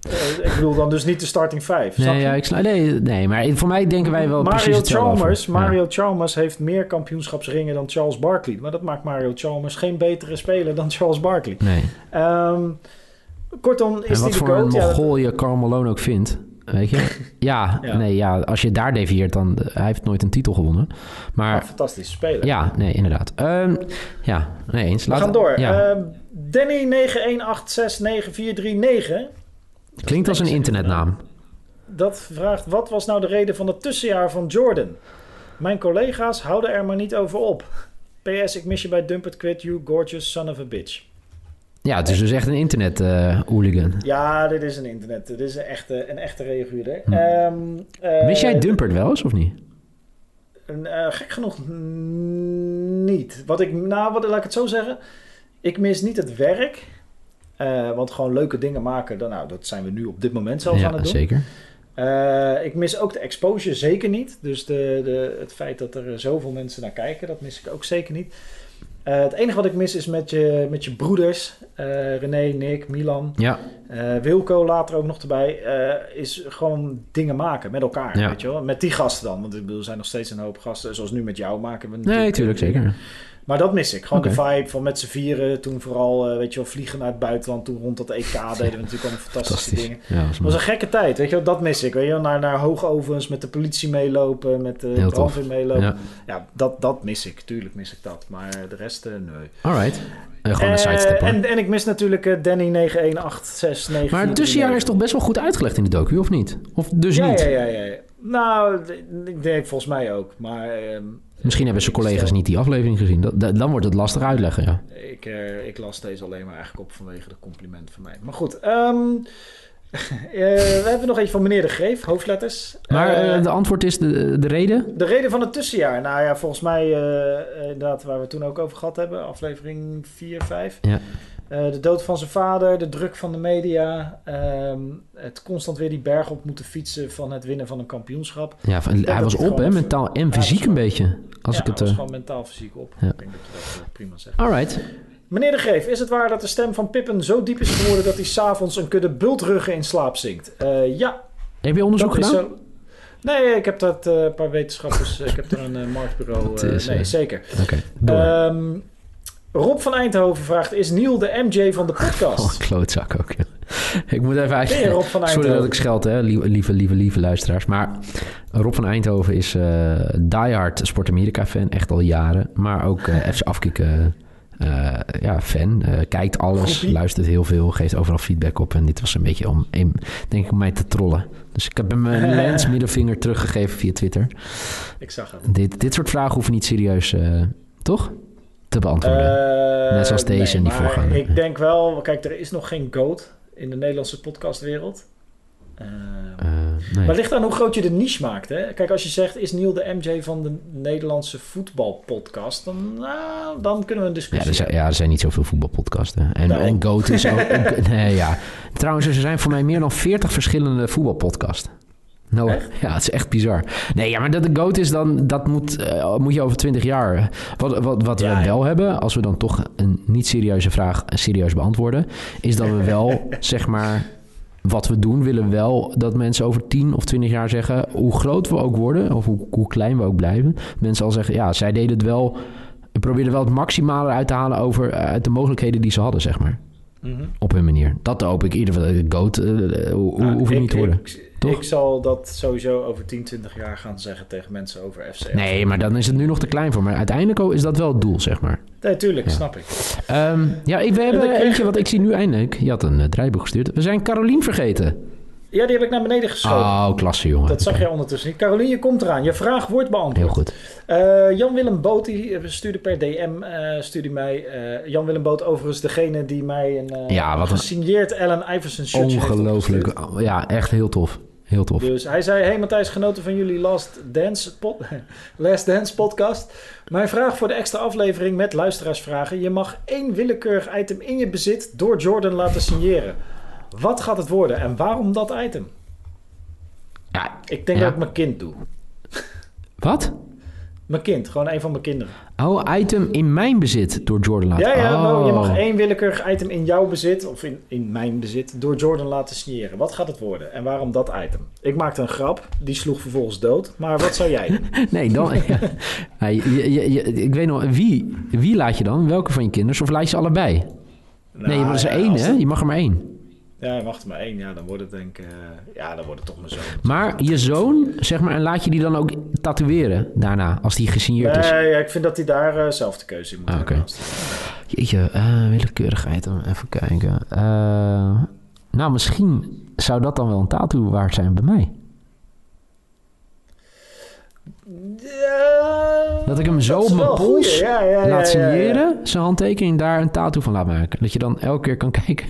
Speaker 1: Eh, ik bedoel dan dus niet de starting 5.
Speaker 2: Nee, ja, ik nee, nee, maar voor mij denken wij wel precies
Speaker 1: Mario. Chalmers,
Speaker 2: Ja.
Speaker 1: Mario Chalmers heeft meer kampioenschapsringen dan Charles Barkley. Maar dat maakt Mario Chalmers geen betere speler dan Charles Barkley.
Speaker 2: Nee.
Speaker 1: Ehm, kortom, is
Speaker 2: En wat
Speaker 1: die de
Speaker 2: voor een?
Speaker 1: Ja,
Speaker 2: mogol je Karl Malone ook vindt. Weet je? Ja,
Speaker 1: Ja.
Speaker 2: nee, ja, als je daar devieert, dan... Hij heeft nooit een titel gewonnen. Maar
Speaker 1: een fantastische speler.
Speaker 2: ja, nee, inderdaad. Ehm, ja, nee eens.
Speaker 1: We
Speaker 2: Laat-
Speaker 1: gaan door.
Speaker 2: Ja.
Speaker 1: Ehm, Danny 918699439.
Speaker 2: Klinkt als een internetnaam.
Speaker 1: Dat vraagt, wat was nou de reden van het tussenjaar van Jordan? Mijn collega's houden er maar niet over op. PS, ik mis je bij Dump It Quit You, gorgeous son of a bitch.
Speaker 2: Ja, het is dus echt een internet eh hooligan.
Speaker 1: Ja, dit is een internet. Dit is een echte, een echte reaguurder.
Speaker 2: Hm.
Speaker 1: Ehm, eh,
Speaker 2: Mis jij Dumpert wel eens, of niet?
Speaker 1: een, eh, gek genoeg niet. Wat ik, nou, wat, laat ik het zo zeggen. Ik mis niet het werk. Eh, want gewoon leuke dingen maken, dan, nou, dat zijn we nu op dit moment zelfs aan het doen.
Speaker 2: zeker.
Speaker 1: Eh, ik mis ook de exposure zeker niet. Dus de, de, het feit dat er zoveel mensen naar kijken, dat mis ik ook zeker niet. Eh, het enige wat ik mis is met je, met je broeders, René, Nick, Milan,
Speaker 2: Ja,
Speaker 1: eh, Wilco later ook nog erbij, eh, is gewoon dingen maken met elkaar.
Speaker 2: Ja.
Speaker 1: Weet je wel? Met die gasten dan. Want ik bedoel, er zijn nog steeds een hoop gasten. Zoals nu met jou maken we
Speaker 2: nee,
Speaker 1: natuurlijk
Speaker 2: tuurlijk,
Speaker 1: dingen.
Speaker 2: zeker.
Speaker 1: Maar dat mis ik. Gewoon de vibe van met z'n vieren. Toen vooral, eh, weet je wel, vliegen naar het buitenland. Toen rond dat EK deden we natuurlijk allemaal fantastische
Speaker 2: Fantastisch.
Speaker 1: dingen.
Speaker 2: Ja, dat
Speaker 1: was een gekke tijd, weet je wel, dat mis ik. Weet je wel, naar, naar hoogovens, met de politie meelopen, met de brandweer meelopen. Ja,
Speaker 2: Ja.
Speaker 1: dat, dat mis ik. Tuurlijk mis ik dat. Maar de rest, eh, nee.
Speaker 2: Alright. Eh, gewoon een
Speaker 1: Eh,
Speaker 2: sidestep
Speaker 1: en, en ik mis natuurlijk eh, Danny 91869.
Speaker 2: Maar het tussenjaar is toch best wel goed uitgelegd in de docu, of niet? Of dus
Speaker 1: ja,
Speaker 2: niet?
Speaker 1: Ja, ja, ja. Nou, ik denk volgens mij ook. Maar ehm,
Speaker 2: Misschien hebben zijn collega's niet die aflevering gezien. Dat, dat- dan wordt het lastig uitleggen, ja.
Speaker 1: ik, eh, ik las deze alleen maar eigenlijk op vanwege de compliment van mij. Maar goed, ehm, eh, we hebben nog eentje van meneer De Greef, hoofdletters.
Speaker 2: Maar
Speaker 1: Eh,
Speaker 2: de antwoord is de, de reden?
Speaker 1: De reden van het tussenjaar. Nou ja, volgens mij, eh, inderdaad, waar we het toen ook over gehad hebben, aflevering 4, 5.
Speaker 2: Ja.
Speaker 1: Eh, de dood van zijn vader, de druk van de media, ehm, het constant weer die berg op moeten fietsen van het winnen van een kampioenschap.
Speaker 2: Ja, van- hij was op, hè,
Speaker 1: even-
Speaker 2: mentaal en fysiek een beetje. Als
Speaker 1: ja,
Speaker 2: ik het...
Speaker 1: hij was
Speaker 2: eh,
Speaker 1: gewoon mentaal fysiek op.
Speaker 2: ja.
Speaker 1: Ik denk dat je dat eh, prima zegt.
Speaker 2: Alright.
Speaker 1: Meneer de Greef, is het waar dat de stem van Pippen zo diep is geworden dat hij s'avonds een kudde bultruggen in slaap zingt? Eh, ja,
Speaker 2: Heb je onderzoek gedaan?
Speaker 1: zo. Nee, ik heb dat eh, een paar wetenschappers, ik heb er een eh, marktbureau. Eh,
Speaker 2: is,
Speaker 1: nee,
Speaker 2: eh,
Speaker 1: zeker.
Speaker 2: Oké.
Speaker 1: Ehm, Rob van Eindhoven vraagt: Is Neil de MJ van de
Speaker 2: Oh,
Speaker 1: podcast?
Speaker 2: klootzak ook. ja. ik moet even eigenlijk...
Speaker 1: Rob van
Speaker 2: Sorry dat ik scheld, hè, lieve, lieve, lieve, lieve luisteraars. Maar Rob van Eindhoven is eh diehard Sport Amerika fan, echt al jaren. Maar ook eh FC Afkikken eh, ja, fan. Kijkt alles, luistert heel veel, geeft overal feedback op. En dit was een beetje om, denk ik, mij te trollen. Dus ik heb hem een lens middelvinger teruggegeven via Twitter.
Speaker 1: Ik zag het.
Speaker 2: Dit, dit soort vragen hoeven niet serieus, toch? Te beantwoorden.
Speaker 1: Eh,
Speaker 2: Net zoals deze en die voorgaande.
Speaker 1: Ik denk wel, kijk, er is nog geen GOAT in de Nederlandse podcastwereld. Eh,
Speaker 2: nee.
Speaker 1: Maar het ligt aan hoe groot je de niche maakt. Hè? Kijk, als je zegt, is Neil de MJ van de Nederlandse voetbalpodcast? Dan, nou, dan kunnen we een
Speaker 2: Ja
Speaker 1: discussie
Speaker 2: er, zijn, ja, er zijn niet zoveel voetbalpodcasten. En,
Speaker 1: Nee.
Speaker 2: en Goat is ook... nee, ja. Trouwens, er zijn voor mij meer dan 40 verschillende voetbalpodcasts. Nou,
Speaker 1: Echt?
Speaker 2: ja, het is echt bizar. Nee, ja, maar dat de GOAT is dan... Dat moet, eh, moet je over 20 jaar... Wat, wat, wat
Speaker 1: Ja,
Speaker 2: we
Speaker 1: ja.
Speaker 2: wel hebben, als we dan toch een niet serieuze vraag serieus beantwoorden... is dat we wel, zeg maar... Wat we doen, willen wel dat mensen over 10 of 20 jaar zeggen... hoe groot we ook worden, of hoe, hoe klein we ook blijven... mensen al zeggen, ja, zij deden het wel... We probeerden wel het maximale uit te halen over, eh, uit de mogelijkheden die ze hadden, zeg maar.
Speaker 1: Mhm.
Speaker 2: Op hun manier. Dat hoop ik. In ieder geval, de GOAT, eh, eh, hoe, hoe-
Speaker 1: Nou, ik-
Speaker 2: niet te worden.
Speaker 1: Ik,
Speaker 2: toch?
Speaker 1: ik zal dat sowieso over 10, 20 jaar gaan zeggen tegen mensen over FC.
Speaker 2: Nee, maar dan is het nu nog te klein voor. Maar uiteindelijk is dat wel het doel, zeg maar.
Speaker 1: Nee, tuurlijk,
Speaker 2: Ja.
Speaker 1: snap ik.
Speaker 2: Ehm, ja, ik, we hebben
Speaker 1: kreeg-
Speaker 2: eentje wat ik zie nu eindelijk. Je had een uh, draaiboek gestuurd. We zijn Carolien vergeten.
Speaker 1: Ja, die heb ik naar beneden geschoven.
Speaker 2: Oh, klasse, jongen.
Speaker 1: Dat zag je ondertussen niet. Caroline, je komt eraan. Je vraag wordt beantwoord.
Speaker 2: Heel goed.
Speaker 1: Eh, Jan-Willem Boot die stuurde per DM eh, stuurde mij. eh, Jan-Willem Boot overigens degene die mij een eh,
Speaker 2: Ja, wat een-
Speaker 1: gesigneerd Allen Iverson heeft
Speaker 2: Ongelooflijk. Ja, echt heel tof. Heel tof.
Speaker 1: Dus hij zei, hey Matthijs, genoten van jullie Last Dance, pod- Last Dance podcast. Mijn vraag voor de extra aflevering met luisteraarsvragen. Je mag één willekeurig item in je bezit door Jordan laten signeren. Wat gaat het worden en waarom dat item?
Speaker 2: Ja,
Speaker 1: Ik denk
Speaker 2: Ja.
Speaker 1: dat ik mijn kind doe.
Speaker 2: wat?
Speaker 1: Mijn kind, gewoon een van mijn kinderen.
Speaker 2: Oh, item in mijn bezit door Jordan laten.
Speaker 1: Ja, ja,
Speaker 2: oh.
Speaker 1: nou, je mag één willekeurig item in jouw bezit, of in, in mijn bezit, door Jordan laten signeren. Wat gaat het worden en waarom dat item? Ik maakte een grap, die sloeg vervolgens dood. Maar wat zou jij doen?
Speaker 2: Nee, dan... ja. Ja, je- je- je- ik weet nog, wie, wie laat je dan? Welke van je kinderen? Of laat je ze allebei? nee, maar dat is er
Speaker 1: Nou,
Speaker 2: één, hè? Je mag er maar één.
Speaker 1: Ja, er maar één. Ja, dan wordt het denk ik... eh, ja, dan wordt het toch mijn zoon.
Speaker 2: Maar je zoon, zeg maar, en laat je die dan ook tatoeëren daarna, als die gesigneerd is?
Speaker 1: Nee, ja, ik vind dat hij daar eh, zelf de keuze in moet
Speaker 2: Ah,
Speaker 1: hebben.
Speaker 2: oké. Jeetje, willekeurig item, even kijken. Nou, misschien zou dat dan wel een tattoo waard zijn bij mij.
Speaker 1: Ja,
Speaker 2: Dat ik hem zo op mijn pols
Speaker 1: Ja, ja, ja,
Speaker 2: laat signeren, zijn handtekening, daar een tattoo van laat maken. Dat je dan elke keer kan kijken.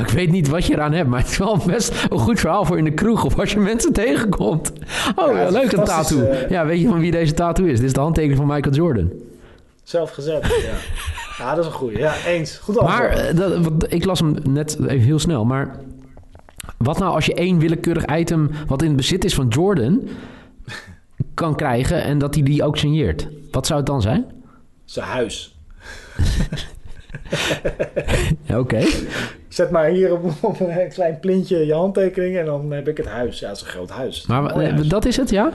Speaker 2: Ik weet niet wat je eraan hebt, maar het is wel best een goed verhaal voor in de kroeg of als je mensen tegenkomt. Oh, leuk, een tattoo.
Speaker 1: eh.
Speaker 2: Ja, weet je van wie deze tattoo is? Dit is de handtekening van Michael Jordan.
Speaker 1: Zelf gezet, ja. Ja, dat is een goeie. Ja, eens. Goed antwoord.
Speaker 2: Maar eh, dat, wat- ik las hem net even heel snel, maar wat nou als je één willekeurig item wat in het bezit is van Jordan kan krijgen en dat hij die ook signeert? Wat zou het dan zijn?
Speaker 1: Zijn huis.
Speaker 2: Oké.
Speaker 1: Zet maar hier op, op een klein plintje je handtekening en dan heb ik het huis. Ja, het is een groot huis.
Speaker 2: Maar dat is het, ja?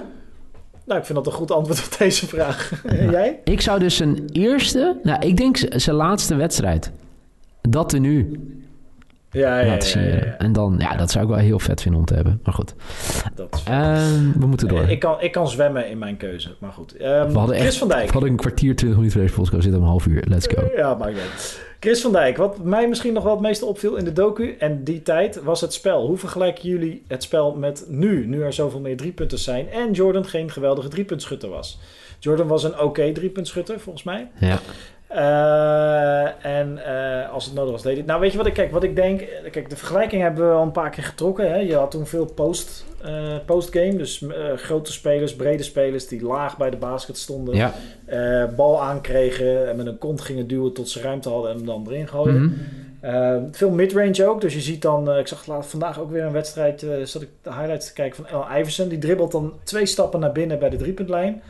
Speaker 1: Nou, ik vind dat een goed antwoord op deze vraag. En jij?
Speaker 2: Ik zou dus zijn eerste, nou, ik denk zijn laatste wedstrijd, dat er nu
Speaker 1: Ja, ja,
Speaker 2: laten. En dan, ja, dat zou ik wel heel vet vinden om te hebben. Maar goed,
Speaker 1: Dat
Speaker 2: Ehm, we moeten door.
Speaker 1: Ik kan, ik kan zwemmen in mijn keuze, maar goed. Ehm,
Speaker 2: we hadden
Speaker 1: Chris
Speaker 2: echt
Speaker 1: van Dijk.
Speaker 2: we hadden een kwartier, twintig minuten voor deze podcast. Zitten om een half uur. Let's go.
Speaker 1: Ja, maakt niet. Chris van Dijk, wat mij misschien nog wel het meeste opviel in de docu en die tijd was het spel. Hoe vergelijken jullie het spel met nu, nu er zoveel meer driepunters zijn en Jordan geen geweldige driepuntschutter was? Jordan was een oké driepuntschutter, volgens mij.
Speaker 2: Ja.
Speaker 1: Eh, en eh, als het nodig was, deed hij. Nou, weet je wat ik, kijk, wat ik denk? eh, Kijk, de vergelijking hebben we al een paar keer getrokken. Hè? Je had toen veel post, eh, postgame, dus grote spelers, brede spelers die laag bij de basket stonden.
Speaker 2: Ja.
Speaker 1: bal aankregen en met een kont gingen duwen tot ze ruimte hadden en hem dan erin gooien.
Speaker 2: Mhm.
Speaker 1: Eh, veel midrange ook. Dus je ziet dan, ik zag laat, vandaag ook weer een wedstrijd, zat ik de highlights te kijken van El Iverson. Die dribbelt dan twee stappen naar binnen bij de driepuntlijn.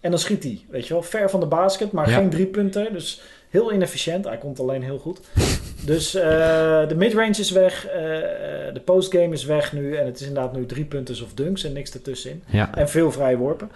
Speaker 1: En dan schiet hij, weet je wel, ver van de basket, maar
Speaker 2: Ja.
Speaker 1: geen driepunter. Dus heel inefficiënt. Hij komt alleen heel goed. Dus eh, de midrange is weg, eh, de postgame is weg nu. En het is inderdaad nu drie punters of dunks en niks ertussenin.
Speaker 2: Ja.
Speaker 1: En veel vrije worpen.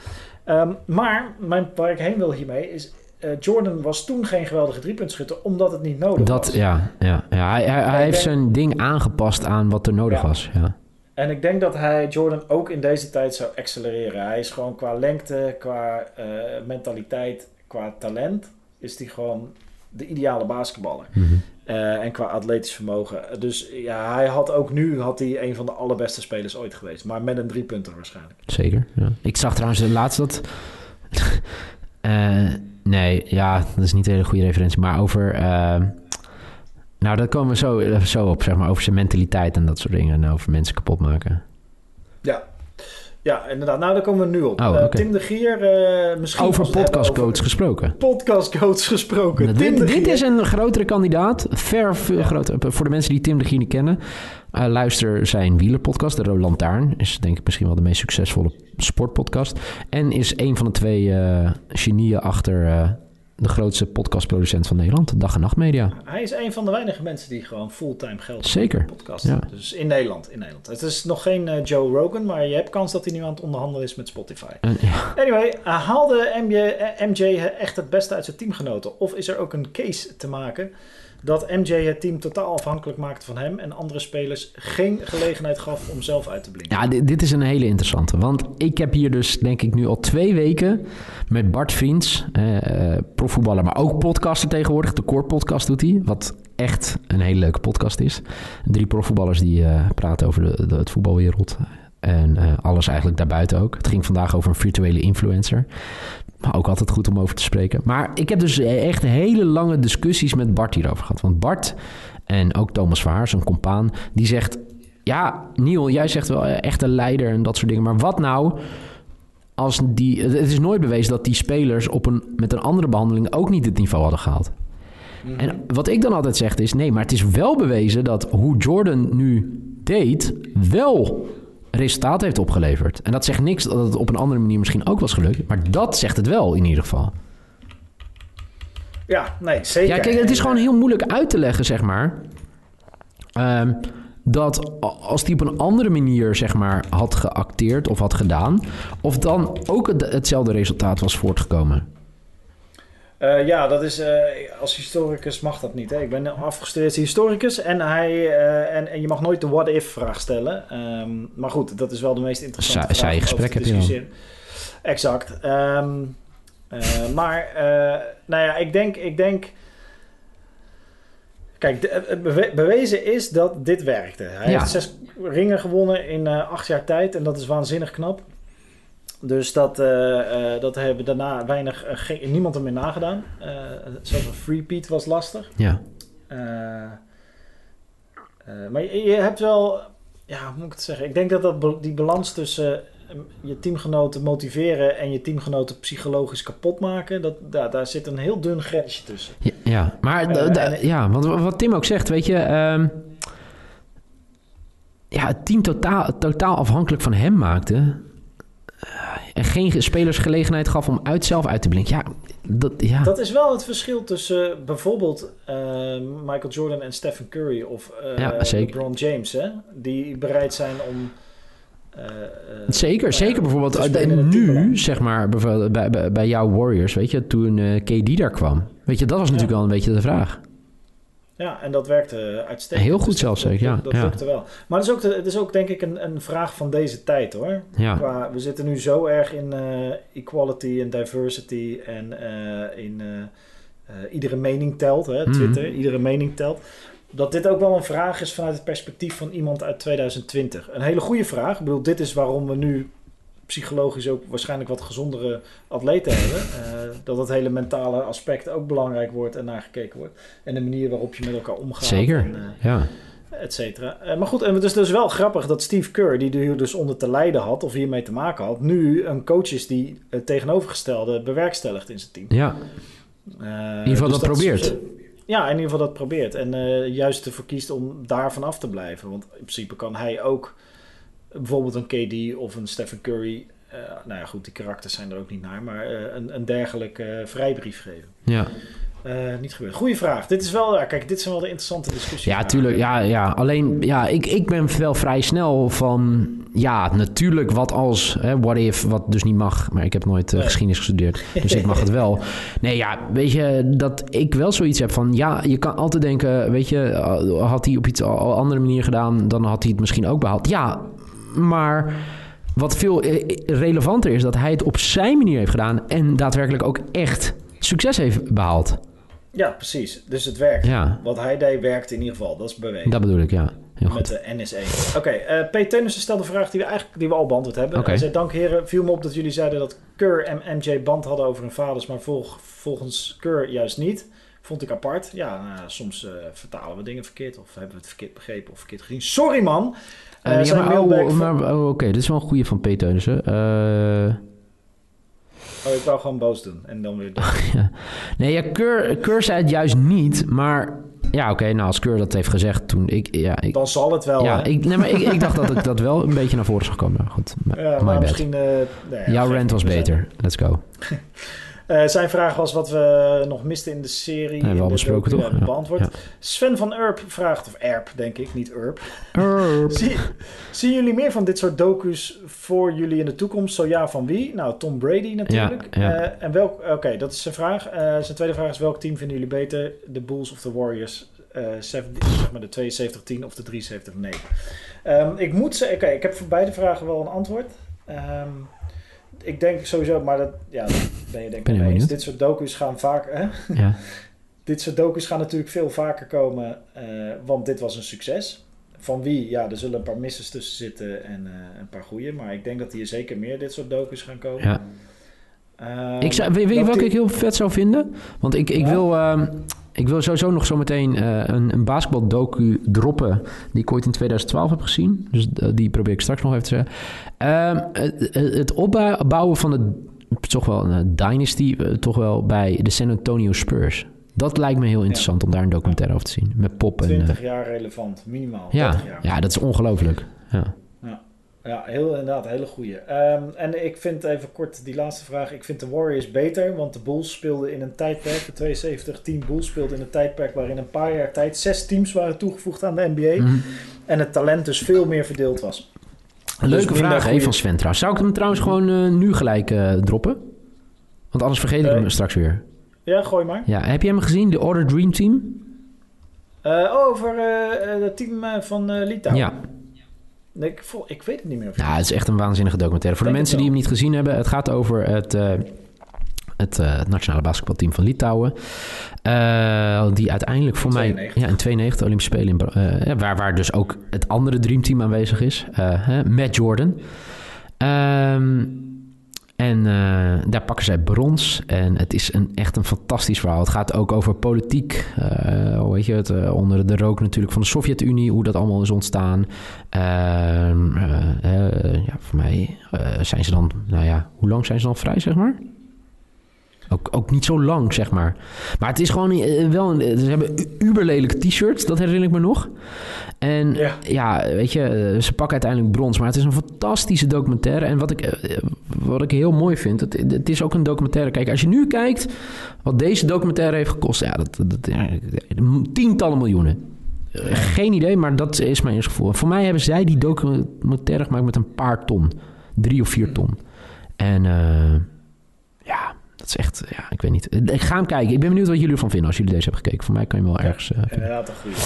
Speaker 1: Ehm, maar mijn, waar ik heen wil hiermee is... Jordan was toen geen geweldige driepuntschutter, omdat het niet nodig
Speaker 2: Dat,
Speaker 1: was.
Speaker 2: ja, ja, ja. Hij, hij, heeft
Speaker 1: denk-
Speaker 2: zijn ding aangepast aan wat er nodig
Speaker 1: Ja.
Speaker 2: was. Ja.
Speaker 1: En ik denk dat hij Jordan ook in deze tijd zou accelereren. Hij is gewoon qua lengte, qua eh, mentaliteit, qua talent... is hij gewoon de ideale basketballer.
Speaker 2: Mhm.
Speaker 1: Eh, en qua atletisch vermogen. Dus ja, hij had ook nu had hij een van de allerbeste spelers ooit geweest. Maar met een driepunter waarschijnlijk.
Speaker 2: Zeker. Ja. Ik zag trouwens laatst dat. Eh, nee, ja, dat is niet een hele goede referentie. Maar over. Eh, nou, daar komen we zo, zo op, zeg maar. Over zijn mentaliteit en dat soort dingen. En over mensen kapot maken.
Speaker 1: Ja. Ja, inderdaad. Nou, daar komen we nu op.
Speaker 2: Oh,
Speaker 1: Eh. Tim de Gier, eh, misschien...
Speaker 2: Over
Speaker 1: als we het hebben
Speaker 2: podcastcoach
Speaker 1: over
Speaker 2: gesproken.
Speaker 1: Podcastcoach gesproken. Tim
Speaker 2: Dit,
Speaker 1: de
Speaker 2: dit is een grotere kandidaat. Ver veel
Speaker 1: Ja.
Speaker 2: groter. Voor de mensen die Tim de Gier niet kennen. eh, luister zijn wielerpodcast. De Rode Lantaarn. Is denk ik misschien wel de meest succesvolle sportpodcast. En is een van de twee eh, genieën achter eh, de grootste podcastproducent van Nederland. Dag en Nacht Media.
Speaker 1: Hij is een van de weinige mensen die gewoon fulltime geld
Speaker 2: Zeker.
Speaker 1: podcast.
Speaker 2: Ja.
Speaker 1: Dus in Nederland, in Nederland. Het is nog geen eh, Joe Rogan, maar je hebt kans dat hij nu aan het onderhandelen is met Spotify.
Speaker 2: Ja,
Speaker 1: Anyway, uh, haalde MJ, eh, MJ echt het beste uit zijn teamgenoten? Of is er ook een case te maken dat MJ het team totaal afhankelijk maakte van hem en andere spelers geen gelegenheid gaf om zelf uit te blinken?
Speaker 2: ja dit, dit is een hele interessante. Want ik heb hier dus denk ik nu al twee weken met Bart Vriends, eh, eh, profvoetballer, maar ook podcaster tegenwoordig. De Core Podcast doet hij, wat echt een hele leuke podcast is. Drie profvoetballers die eh, praten over de, de, het voetbalwereld. En eh, alles eigenlijk daarbuiten ook. Het ging vandaag over een virtuele influencer. Maar ook altijd goed om over te spreken. Maar ik heb dus echt hele lange discussies met Bart hierover gehad. Want Bart en ook Thomas Verhaar, zijn compaan, die zegt... Ja, Niel, jij zegt wel eh, echt een leider en dat soort dingen. Maar wat nou als die... Het is nooit bewezen dat die spelers op een, met een andere behandeling ook niet het niveau hadden gehaald.
Speaker 1: Mhm.
Speaker 2: En wat ik dan altijd zeg is... Nee, maar het is wel bewezen dat hoe Jordan nu deed... wel resultaat heeft opgeleverd. En dat zegt niks dat het op een andere manier misschien ook was gelukt. Maar dat zegt het wel in ieder geval.
Speaker 1: Ja, nee, zeker.
Speaker 2: Ja, kijk, het is gewoon heel moeilijk uit te leggen, zeg maar. Ehm, dat als die op een andere manier, zeg maar, had geacteerd of had gedaan... of dan ook het- hetzelfde resultaat was voortgekomen.
Speaker 1: Eh, ja, dat is, eh, als historicus mag dat niet. Hè? Ik ben afgestudeerd historicus en, hij, eh, en, en je mag nooit de what-if-vraag stellen. Ehm, maar goed, dat is wel de meest interessante
Speaker 2: Saai-
Speaker 1: vraag
Speaker 2: gesprek heb je.
Speaker 1: Exact. Ehm, eh, maar, nou ja, ik denk... Ik denk Kijk, bewezen is dat dit werkte. Hij
Speaker 2: Ja.
Speaker 1: heeft zes ringen gewonnen in acht jaar tijd en dat is waanzinnig knap. Dus dat, eh, eh, dat hebben daarna weinig, eh, geen- niemand er meer nagedaan. Zelfs een free was lastig.
Speaker 2: Ja,
Speaker 1: maar je, je hebt wel, ja, hoe moet ik het zeggen? Ik denk dat, dat die balans tussen je teamgenoten motiveren en je teamgenoten psychologisch kapot maken, dat, daar, daar zit een heel dun grensje tussen.
Speaker 2: ja, ja. maar ja, want wat Tim ook zegt, weet je... ehm, ja, het team totaal, totaal afhankelijk van hem maakte... en geen ge- spelers gelegenheid gaf om uit zelf uit te blinken. Ja, dat, ja.
Speaker 1: Dat is wel het verschil tussen eh, bijvoorbeeld eh, Michael Jordan en Stephen Curry of eh,
Speaker 2: Ja.
Speaker 1: LeBron James, hè? die bereid zijn om.
Speaker 2: Zeker,
Speaker 1: nou ja,
Speaker 2: zeker. Bijvoorbeeld nu, zeg maar, bij, bij, bij jouw Warriors, weet je, toen KD daar kwam. Weet je, dat was natuurlijk wel een beetje de vraag.
Speaker 1: Ja, en dat werkte uitstekend.
Speaker 2: Heel goed
Speaker 1: Dus
Speaker 2: zelfs, zeker, ja,
Speaker 1: Dat,
Speaker 2: ja.
Speaker 1: lukte wel. Maar het is ook, het is ook denk ik een, een vraag van deze tijd hoor.
Speaker 2: Ja,
Speaker 1: Qua, we zitten nu zo erg in eh, equality en diversity en eh, in eh, iedere mening telt, hè,
Speaker 2: Mhm.
Speaker 1: Twitter, iedere mening telt. Dat dit ook wel een vraag is vanuit het perspectief van iemand uit 2020. Een hele goede vraag. Ik bedoel, dit is waarom we nu psychologisch ook waarschijnlijk wat gezondere atleten hebben. Eh, dat het hele mentale aspect ook belangrijk wordt en naar gekeken wordt. En de manier waarop je met elkaar omgaat.
Speaker 2: zeker.
Speaker 1: En, eh,
Speaker 2: Ja,
Speaker 1: et cetera. Eh, maar goed, en het is dus wel grappig dat Steve Kerr, die hier dus onder te lijden had, of hiermee te maken had, nu een coach is die het tegenovergestelde bewerkstelligt in zijn team.
Speaker 2: ja. In ieder geval
Speaker 1: dus
Speaker 2: dat probeert.
Speaker 1: ja, in ieder geval dat probeert. En juist ervoor kiest om daarvan af te blijven. Want in principe kan hij ook bijvoorbeeld een KD of een Stephen Curry, eh, nou ja goed, die karakters zijn er ook niet naar, maar eh, een, een dergelijke eh, vrijbrief geven.
Speaker 2: ja.
Speaker 1: Niet gebeurd. Goeie vraag. Dit is wel, ja, kijk, dit zijn wel de interessante discussies.
Speaker 2: Ja, tuurlijk. Ja, ja. Alleen, ja, ik, ik ben wel vrij snel van... Ja, natuurlijk, wat als... Hè, what if, wat dus niet mag. Maar ik heb nooit
Speaker 1: Nee.
Speaker 2: geschiedenis gestudeerd. Dus ik mag het wel. Nee, ja, weet je... Dat ik wel zoiets heb van... Ja, je kan altijd denken... Weet je, had hij op iets andere manier gedaan... Dan had hij het misschien ook behaald. Ja, maar... Wat veel eh, relevanter is... Dat hij het op zijn manier heeft gedaan... En daadwerkelijk ook echt succes heeft behaald.
Speaker 1: Ja, precies. Dus het werkt.
Speaker 2: Ja,
Speaker 1: Wat hij deed werkt in ieder geval. Dat is bewezen.
Speaker 2: dat bedoel ik, ja. Heel goed.
Speaker 1: Met de NSA. Oké, eh P. Teunissen stelde een vraag die we eigenlijk die we al beantwoord hebben. Hij zei, dank heren, viel me op dat jullie zeiden dat Kerr en MJ band hadden over hun vaders, maar volg, volgens Kerr juist niet. Vond ik apart. Ja, nou, soms eh, vertalen we dingen verkeerd of hebben we het verkeerd begrepen of verkeerd gezien. Sorry man!
Speaker 2: Eh,
Speaker 1: Eh,
Speaker 2: ja, maar, oh,
Speaker 1: van-
Speaker 2: maar oh, oké, dit is wel een goede van P. Teunissen. Eh,
Speaker 1: Oh, ik wou gewoon boos doen en dan weer...
Speaker 2: nee, ja, Keur, Keur zei het juist niet, maar... Ja, oké, nou, als Keur dat heeft gezegd toen ik... Ja, ik,
Speaker 1: Dan zal het wel.
Speaker 2: ja, ik, nee, maar ik, ik dacht dat ik dat wel een beetje naar voren zag komen. Goed,
Speaker 1: maar misschien... nee,
Speaker 2: Jouw rant was beter. Let's go.
Speaker 1: Eh, zijn vraag was wat we nog misten in de serie.
Speaker 2: Hebben we al besproken, toch? Ja.
Speaker 1: beantwoord.
Speaker 2: Ja.
Speaker 1: Sven van Erp vraagt, of Erp denk ik, niet Erp.
Speaker 2: Erp.
Speaker 1: Zie, zien jullie meer van dit soort docu's voor jullie in de toekomst? Zo ja, van wie? Nou, Tom Brady natuurlijk.
Speaker 2: Ja.
Speaker 1: Eh, en welk, oké, dat is zijn vraag. Eh, zijn tweede vraag is, welk team vinden jullie beter? De Bulls of de Warriors? 70 zeg maar de 72-10 of de 73-9? Ehm, ik moet zeggen, oké, ik heb voor beide vragen wel een antwoord. Ehm, ik denk sowieso, maar dat, ja, dat ben je denk ik mee eens. Dit soort docu's gaan vaak... Hè?
Speaker 2: Ja.
Speaker 1: Dit soort docu's gaan natuurlijk veel vaker komen, eh, want dit was een succes. Van wie? Ja, er zullen een paar missers tussen zitten en eh, een paar goeie. Maar ik denk dat hier zeker meer dit soort docu's gaan komen.
Speaker 2: ja.
Speaker 1: Ehm,
Speaker 2: Ik zou, weet weet je
Speaker 1: welk
Speaker 2: welke ik heel vet zou vinden? Want ik, ik,
Speaker 1: Ja?
Speaker 2: wil, ehm, ik wil sowieso nog zo meteen eh, een, een basketbal-docu droppen... die ik ooit in 2012 heb gezien. Dus eh, die probeer ik straks nog even te zeggen. Ehm, het, het opbouwen van het toch wel een dynasty... eh, toch wel bij de San Antonio Spurs. Dat lijkt me heel interessant om daar een documentaire over te zien. Met Pop en... eh,
Speaker 1: 20 jaar relevant, minimaal.
Speaker 2: ja,
Speaker 1: 30 jaar.
Speaker 2: ja, dat is ongelooflijk. Ja.
Speaker 1: Ja, heel, inderdaad, hele goeie. Ehm, en ik vind even kort die laatste vraag. Ik vind de Warriors beter, want de Bulls speelden in een tijdperk, de 72-team Bulls speelde in een tijdperk waarin een paar jaar tijd zes teams waren toegevoegd aan de NBA.
Speaker 2: Mhm.
Speaker 1: En het talent dus veel meer verdeeld was.
Speaker 2: Een leuke
Speaker 1: minder
Speaker 2: vraag
Speaker 1: goeie-
Speaker 2: van Sven trouwens. Zou ik hem trouwens gewoon eh, nu gelijk eh, droppen? Want anders vergeet ik hem straks weer.
Speaker 1: Ja, gooi maar.
Speaker 2: Ja, heb je hem gezien, de Order Dream Team?
Speaker 1: Eh, over het team van Litouwen.
Speaker 2: Ja.
Speaker 1: Nee, ik, vol- ik weet het niet meer. of-
Speaker 2: Ja, het is echt een waanzinnige documentaire. Voor de mensen die hem niet gezien hebben, het gaat over het, eh, het, het nationale basketbalteam van Litouwen. Eh, die uiteindelijk voor
Speaker 1: In
Speaker 2: mij
Speaker 1: 92.
Speaker 2: ja, in 92 Olympische Spelen, in, waar, waar dus ook het andere dreamteam aanwezig is, hè, met Jordan. Ehm, en eh, daar pakken zij brons. En het is een, echt een fantastisch verhaal. Het gaat ook over politiek. eh, hoe weet je het? eh, onder de rook natuurlijk van de Sovjet-Unie. Hoe dat allemaal is ontstaan. Ehm, eh, eh, ja, voor mij zijn ze dan... Nou ja, hoe lang zijn ze dan vrij, zeg maar? Ook, ook niet zo lang, zeg maar. Maar het is gewoon eh, wel... Een, ze hebben uberlelijke t-shirts, dat herinner ik me nog. En
Speaker 1: Ja.
Speaker 2: ja, weet je, eh, ze pakken uiteindelijk brons. Maar het is een fantastische documentaire. En wat ik, eh, wat ik heel mooi vind, het, het is ook een documentaire. Kijk, als je nu kijkt wat deze documentaire heeft gekost... Ja, dat, dat, ja, tientallen miljoenen. Eh, Geen idee, maar dat is mijn eerste gevoel. Voor mij hebben zij die documentaire gemaakt met een paar ton. Drie of vier ton. En eh, ja, dat is echt... Ja, ik weet niet. Ik ga hem kijken. Ik ben benieuwd wat jullie ervan vinden als jullie deze hebben gekeken. Voor mij kan je hem wel ergens... eh, vinden.
Speaker 1: Inderdaad, een goede.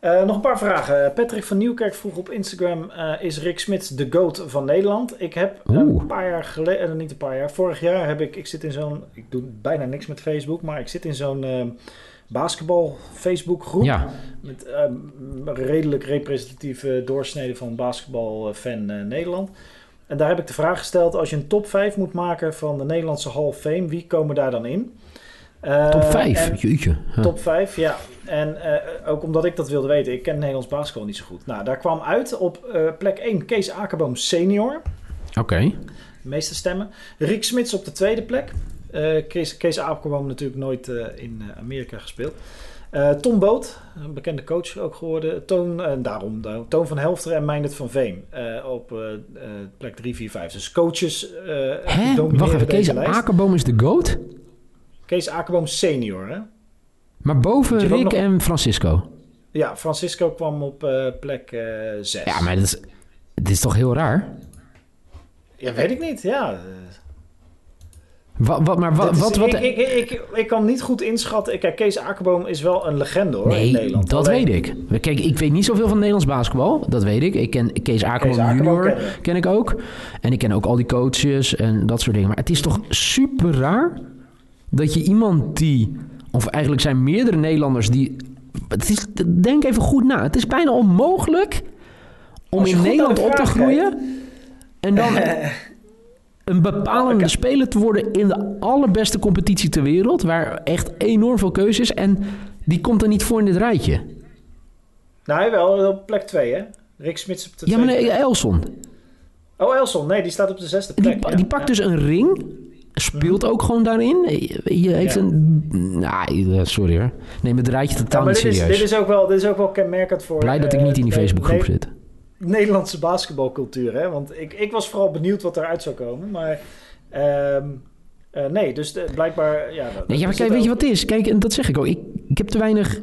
Speaker 1: Eh, nog een paar vragen. Patrick van Nieuwkerk vroeg op Instagram: eh, Is Rick Smits de GOAT van Nederland? Ik heb
Speaker 2: Oeh.
Speaker 1: een paar jaar geleden, eh, niet een paar jaar, vorig jaar heb ik, ik zit in zo'n, ik doe bijna niks met Facebook, maar ik zit in zo'n eh, basketbal Facebook groep.
Speaker 2: Ja,
Speaker 1: Met eh, redelijk representatieve doorsnede van basketbalfan eh Nederland. En daar heb ik de vraag gesteld: als je een top 5 moet maken van de Nederlandse Hall of Fame, wie komen daar dan in? Eh,
Speaker 2: top 5.
Speaker 1: en-
Speaker 2: Jeetje. Ja.
Speaker 1: Top 5, ja. En eh, ook omdat ik dat wilde weten. Ik ken Nederlands basketbal niet zo goed. Nou, daar kwam uit op eh, plek 1 Kees Akerboom senior.
Speaker 2: Oké.
Speaker 1: De meeste stemmen. Rick Smits op de tweede plek. Kees, Kees Akerboom natuurlijk nooit in Amerika gespeeld. Eh, Tom Boot, een bekende coach ook geworden. Toon, en daarom eh, Toon van Helfteren en Meindert van Veen. eh, op eh, eh, plek 3, 4, 5. Dus coaches eh
Speaker 2: Hè? Wacht even. Kees
Speaker 1: lijst.
Speaker 2: Akerboom is de GOAT?
Speaker 1: Kees Akerboom senior, hè?
Speaker 2: Maar boven Rick
Speaker 1: nog-
Speaker 2: en Francisco.
Speaker 1: Ja, Francisco kwam op eh, plek 6.
Speaker 2: Ja, maar dat is, het is toch heel raar?
Speaker 1: Ja, weet ik niet. Ja.
Speaker 2: Wat, wat, maar wat... wat, wat
Speaker 1: ik, ik, ik, ik kan niet goed inschatten. Kijk, Kees Akerboom is wel een legende hoor in Nederland.
Speaker 2: dat
Speaker 1: Alleen-
Speaker 2: weet ik. Kijk, ik weet niet zoveel van Nederlands basketbal. Dat weet ik. Ik ken Kees Akerboom
Speaker 1: Akerboom
Speaker 2: junior, ken ik ook. En ik ken ook al die coaches en dat soort dingen. Maar het is toch super raar dat je iemand die... Of eigenlijk zijn meerdere Nederlanders die... Het is, denk even goed na. Het is bijna onmogelijk om in Nederland
Speaker 1: de
Speaker 2: op te groeien... En dan een bepalende speler te worden in de allerbeste competitie ter wereld. Waar echt enorm veel keuze is. En die komt er niet voor in dit rijtje.
Speaker 1: Nou, wel op plek 2 hè. Rick Smits op de
Speaker 2: Ja, maar nee. Elson.
Speaker 1: Oh, Elson. Nee, die staat op de zesde
Speaker 2: Die,
Speaker 1: plek.
Speaker 2: pa-
Speaker 1: ja.
Speaker 2: die pakt
Speaker 1: Ja.
Speaker 2: dus een ring. Speelt ook gewoon daarin. Je heeft
Speaker 1: Ja.
Speaker 2: een... Nou, sorry hoor. Neem het rijtje totaal niet
Speaker 1: dit is,
Speaker 2: serieus.
Speaker 1: dit, is ook wel, dit is ook wel kenmerkend voor...
Speaker 2: Blij dat ik
Speaker 1: eh,
Speaker 2: niet in die Facebookgroep zit.
Speaker 1: Nederlandse basketbalcultuur, hè? Want ik, ik was vooral benieuwd wat eruit zou komen, maar... ehm, eh, nee, dus de- blijkbaar... Ja,
Speaker 2: Nee, ja, maar kijk, weet je wat het is? Kijk, en dat zeg ik ook. Ik, ik heb te weinig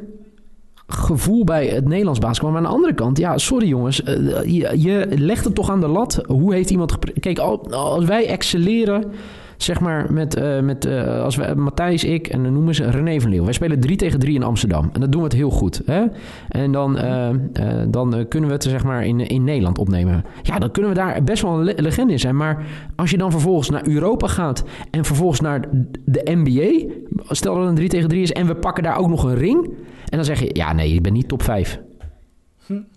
Speaker 2: gevoel bij het Nederlands basketbal. Maar aan de andere kant, ja, sorry jongens. eh, je, je legt het toch aan de lat. Hoe heeft iemand... Kijk, al- als wij excelleren... Zeg maar met, eh, met eh, als we, Matthijs, ik en dan noemen ze René van Leeuw. Wij spelen 3 tegen 3 in Amsterdam. En dat doen we het heel goed. Hè? En dan, eh, dan kunnen we het zeg maar in, in Nederland opnemen. Ja, dan kunnen we daar best wel een le- legende in zijn. Maar als je dan vervolgens naar Europa gaat en vervolgens naar de NBA. Stel dat het een 3 tegen 3 is en we pakken daar ook nog een ring. En dan zeg je, ja nee, je bent niet top 5.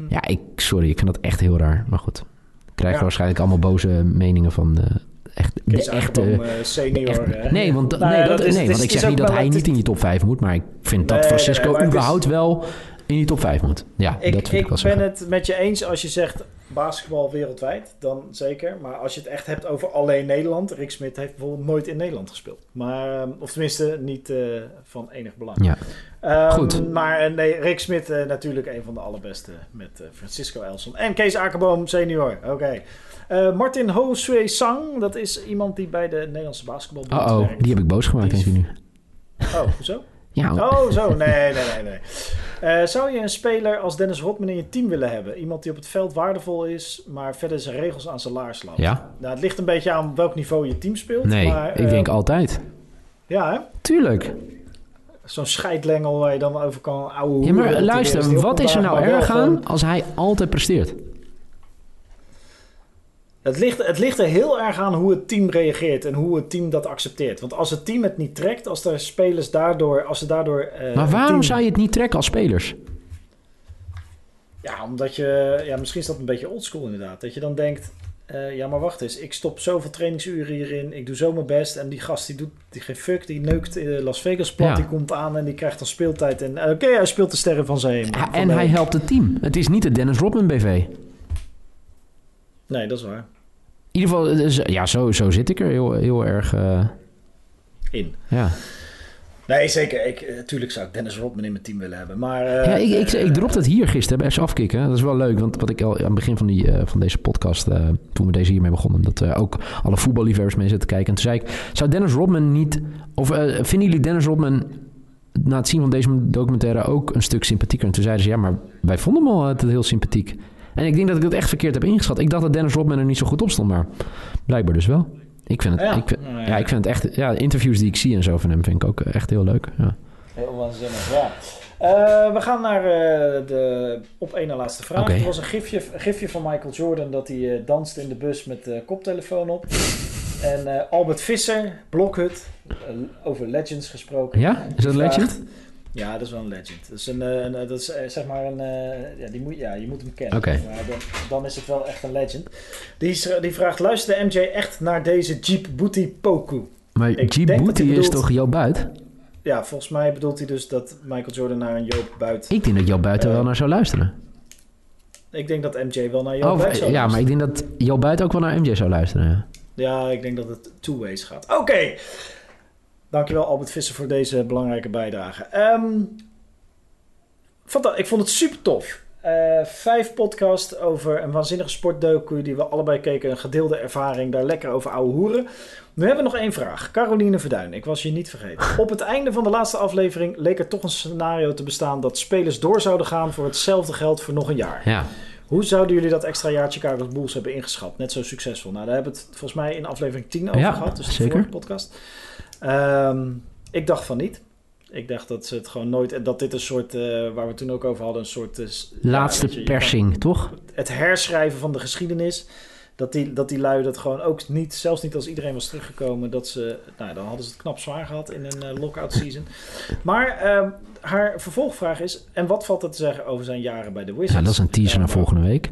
Speaker 2: Ja, ik, sorry, ik vind dat echt heel raar. Maar goed, ik krijg
Speaker 1: Ja.
Speaker 2: waarschijnlijk allemaal boze meningen van de, echt, de echte...
Speaker 1: Akerboom, eh, senior.
Speaker 2: Echt- nee, want,
Speaker 1: Nou
Speaker 2: nee, dat,
Speaker 1: is-
Speaker 2: nee, want
Speaker 1: is-
Speaker 2: ik zeg niet dat hij niet in die top 5 moet, maar ik vind dat Francisco
Speaker 1: is-
Speaker 2: überhaupt wel in die top 5 moet. Ja,
Speaker 1: Ik,
Speaker 2: dat vind ik,
Speaker 1: ik
Speaker 2: wel
Speaker 1: ben
Speaker 2: zeggen.
Speaker 1: het met je eens als je zegt basketbal wereldwijd, dan zeker. Maar als je het echt hebt over alleen Nederland, Rick Smit heeft bijvoorbeeld nooit in Nederland gespeeld. Maar, ehm, of tenminste niet eh, van enig belang.
Speaker 2: Ja.
Speaker 1: Ehm,
Speaker 2: Goed.
Speaker 1: Maar eh, nee, Rick Smit natuurlijk een van de allerbeste met Francisco Elson. En Kees Akerboom senior. Oké. Eh, Martin Ho Sui Sang, dat is iemand die bij de Nederlandse basketbalbond
Speaker 2: Oh, oh,
Speaker 1: werkt.
Speaker 2: die heb ik boos gemaakt, denk ik nu.
Speaker 1: Oh, hoezo?
Speaker 2: Ja,
Speaker 1: Oh, zo. Nee, nee, nee. nee. Eh, zou je een speler als Dennis Rodman in je team willen hebben? Iemand die op het veld waardevol is, maar verder zijn regels aan zijn laars laat.
Speaker 2: ja?
Speaker 1: Nou, het ligt een beetje aan welk niveau je team speelt.
Speaker 2: Nee,
Speaker 1: maar,
Speaker 2: ik
Speaker 1: eh,
Speaker 2: denk altijd.
Speaker 1: Ja, hè?
Speaker 2: Tuurlijk.
Speaker 1: Zo'n scheidlengel waar je dan over kan ouwe
Speaker 2: Ja, maar luister, wat is er nou erg aan als hij altijd presteert?
Speaker 1: Het ligt, het ligt er heel erg aan hoe het team reageert en hoe het team dat accepteert. Want als het team het niet trekt, als er spelers daardoor... Als ze daardoor eh,
Speaker 2: Maar waarom
Speaker 1: team-
Speaker 2: zou je het niet trekken als spelers?
Speaker 1: Ja, omdat je... Ja, misschien is dat een beetje oldschool inderdaad. Dat je dan denkt... eh, ja, maar wacht eens. Ik stop zoveel trainingsuren hierin. Ik doe zo mijn best. En die gast die doet die geen fuck. Die neukt in Las Vegas plat.
Speaker 2: Ja.
Speaker 1: Die komt aan en die krijgt dan speeltijd. En eh, oké, hij speelt de sterren van zijn...
Speaker 2: Ja,
Speaker 1: van
Speaker 2: en hij helpt het team. Het is niet de Dennis Rodman BV.
Speaker 1: Nee, dat is waar.
Speaker 2: In ieder geval, dus, ja, zo, zo zit ik er heel, heel erg. eh,
Speaker 1: In.
Speaker 2: ja.
Speaker 1: Nee, zeker. Ik, eh, tuurlijk zou ik Dennis Rodman in mijn team willen hebben. Maar... eh,
Speaker 2: ja, ik, ik, ik dropte het hier gisteren bij Afkikken. Dat is wel leuk, want wat ik al aan het begin van, die, eh, van deze podcast, eh, toen we deze hiermee begonnen, dat eh, ook alle voetballiefhebbers mee zitten kijken. En toen zei ik, zou Dennis Rodman niet, of eh, vinden jullie Dennis Rodman na het zien van deze documentaire ook een stuk sympathieker? En toen zeiden ze, ja, maar wij vonden hem al altijd heel sympathiek. En ik denk dat ik dat echt verkeerd heb ingeschat. Ik dacht dat Dennis Rodman er niet zo goed op stond, maar blijkbaar dus wel. Ik vind het,
Speaker 1: Ja.
Speaker 2: ik vind,
Speaker 1: Nou ja.
Speaker 2: ja, ik vind het echt, ja, interviews die ik zie en zo van hem vind ik ook echt heel leuk. Ja.
Speaker 1: Heel waanzinnig, ja. Eh, we gaan naar eh, de op één na laatste vraag.
Speaker 2: Oké.
Speaker 1: Er was een gifje, een gifje van Michael Jordan dat hij eh, danste in de bus met koptelefoon op. En Albert Visser, Blokhut, over Legends gesproken.
Speaker 2: Ja? Is dat legend?
Speaker 1: Ja, dat is wel een legend. Dat is, een, eh, een, eh, dat is eh, zeg maar een... ja, die moet, ja, je moet hem kennen. Maar dan, dan is het wel echt een legend. Die, is- die vraagt, luisterde MJ echt naar deze Jeep Booty Poku?
Speaker 2: Maar
Speaker 1: Ik
Speaker 2: Djibouti
Speaker 1: hij
Speaker 2: is toch Joop Buit?
Speaker 1: Ja, volgens mij bedoelt hij dus dat Michael Jordan naar een Joop Buit...
Speaker 2: Ik denk dat Joop Buit er wel naar zou luisteren.
Speaker 1: Ik denk dat MJ wel naar Joop
Speaker 2: Oh,
Speaker 1: Buit zou
Speaker 2: ja, maar ik denk dat Joop Buit ook wel naar MJ zou luisteren. Ja.
Speaker 1: Ja, ik denk dat het two ways gaat. Oké. Dankjewel Albert Visser voor deze belangrijke bijdrage. Fanta- ik vond het super tof. Eh, vijf podcast over een waanzinnige sportdocu die we allebei keken. Een gedeelde ervaring, daar lekker over ouwe hoeren. Nu hebben we nog één vraag. Caroline Verduin, ik was je niet vergeten. Op het einde van de laatste aflevering leek er toch een scenario te bestaan dat spelers door zouden gaan voor hetzelfde geld voor nog een jaar.
Speaker 2: ja.
Speaker 1: Hoe zouden jullie dat extra jaar Chicago's Bulls hebben ingeschat? Net zo succesvol. Nou, daar hebben we het volgens mij in aflevering 10 over
Speaker 2: Ja,
Speaker 1: gehad. Dus de
Speaker 2: zeker.
Speaker 1: vorige podcast. Ehm, ik dacht van niet. Ik dacht dat ze het gewoon nooit... en Dat dit een soort, eh, waar we toen ook over hadden, een soort... eh, ja,
Speaker 2: Laatste
Speaker 1: kan-
Speaker 2: persing, toch?
Speaker 1: het herschrijven van de geschiedenis. Dat die, dat die lui dat gewoon ook niet, zelfs niet als iedereen was teruggekomen, dat ze, nou dan hadden ze het knap zwaar gehad in een eh, lockout season. Maar ehm, haar vervolgvraag is, en wat valt er te zeggen over zijn jaren bij de Wizards?
Speaker 2: Ja, dat is een teaser naar volgende week.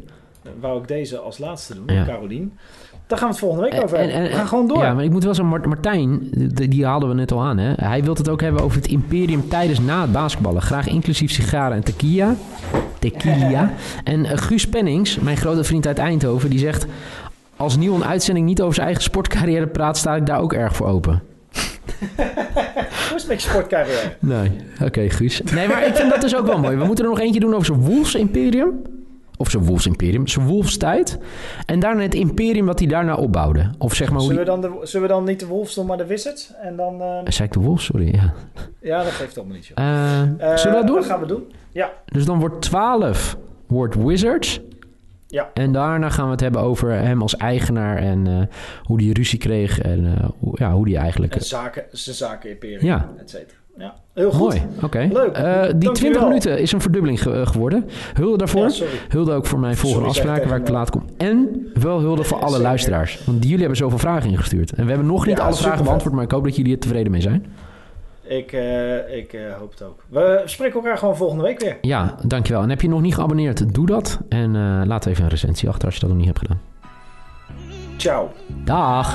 Speaker 1: wou- ik deze als laatste doen,
Speaker 2: Ja.
Speaker 1: Carolien. Daar gaan we het volgende week over
Speaker 2: En-
Speaker 1: hebben.
Speaker 2: en-
Speaker 1: we gaan gewoon door.
Speaker 2: Ja, maar ik moet wel zeggen, Mart- Martijn, die, die haalden we net al aan. Hè? Hij wil het ook hebben over het imperium tijdens na het basketballen. Graag inclusief sigaren en tequila. Tequila. en eh, Guus Pennings, mijn grote vriend uit Eindhoven, die zegt... Als Nieuw een uitzending niet over zijn eigen sportcarrière praat, sta ik daar ook erg voor open.
Speaker 1: Hoe is het met je sportcarrière?
Speaker 2: Nee, oké, Guus. Nee, maar ik vind dat dus ook wel mooi. We moeten er nog eentje doen over zijn Wolves Imperium. Of zijn Wolves Imperium, zijn Wolves tijd. En daarna het imperium wat hij daarna opbouwde. Of zeg maar hoe
Speaker 1: Zullen we, dan de, zullen we dan niet de Wolves doen, maar de Wizards? En dan, eh,
Speaker 2: Zei ik de Wolves? Sorry, ja.
Speaker 1: ja, dat geeft allemaal niet. joh.
Speaker 2: Eh,
Speaker 1: Eh,
Speaker 2: zullen we dat doen?
Speaker 1: gaan we doen. Ja,
Speaker 2: Dus dan wordt 12 wordt Wizards.
Speaker 1: Ja.
Speaker 2: En daarna gaan we het hebben over hem als eigenaar en hoe die ruzie kreeg en hoe, ja, hoe die eigenlijk...
Speaker 1: en zaken, zijn zaken imperium,
Speaker 2: Ja.
Speaker 1: et cetera. Ja, heel goed.
Speaker 2: Mooi, oké.
Speaker 1: Leuk.
Speaker 2: Eh, die
Speaker 1: Dankjewel.
Speaker 2: 20 minuten is een verdubbeling ge- geworden. Hulde daarvoor.
Speaker 1: Ja.
Speaker 2: Hulde ook voor mijn volgende
Speaker 1: Sorry,
Speaker 2: afspraken waar ik te laat kom. En wel hulde voor alle
Speaker 1: Zeker.
Speaker 2: luisteraars. Want jullie hebben zoveel vragen ingestuurd. En we hebben nog niet
Speaker 1: Ja,
Speaker 2: alle vragen beantwoord, maar ik hoop dat jullie er tevreden mee zijn.
Speaker 1: Ik, eh, ik eh, hoop het ook. We spreken elkaar gewoon volgende week weer.
Speaker 2: Ja, dankjewel. En heb je nog niet geabonneerd, doe dat. En laat even een recensie achter als je dat nog niet hebt gedaan.
Speaker 1: Ciao.
Speaker 2: Dag!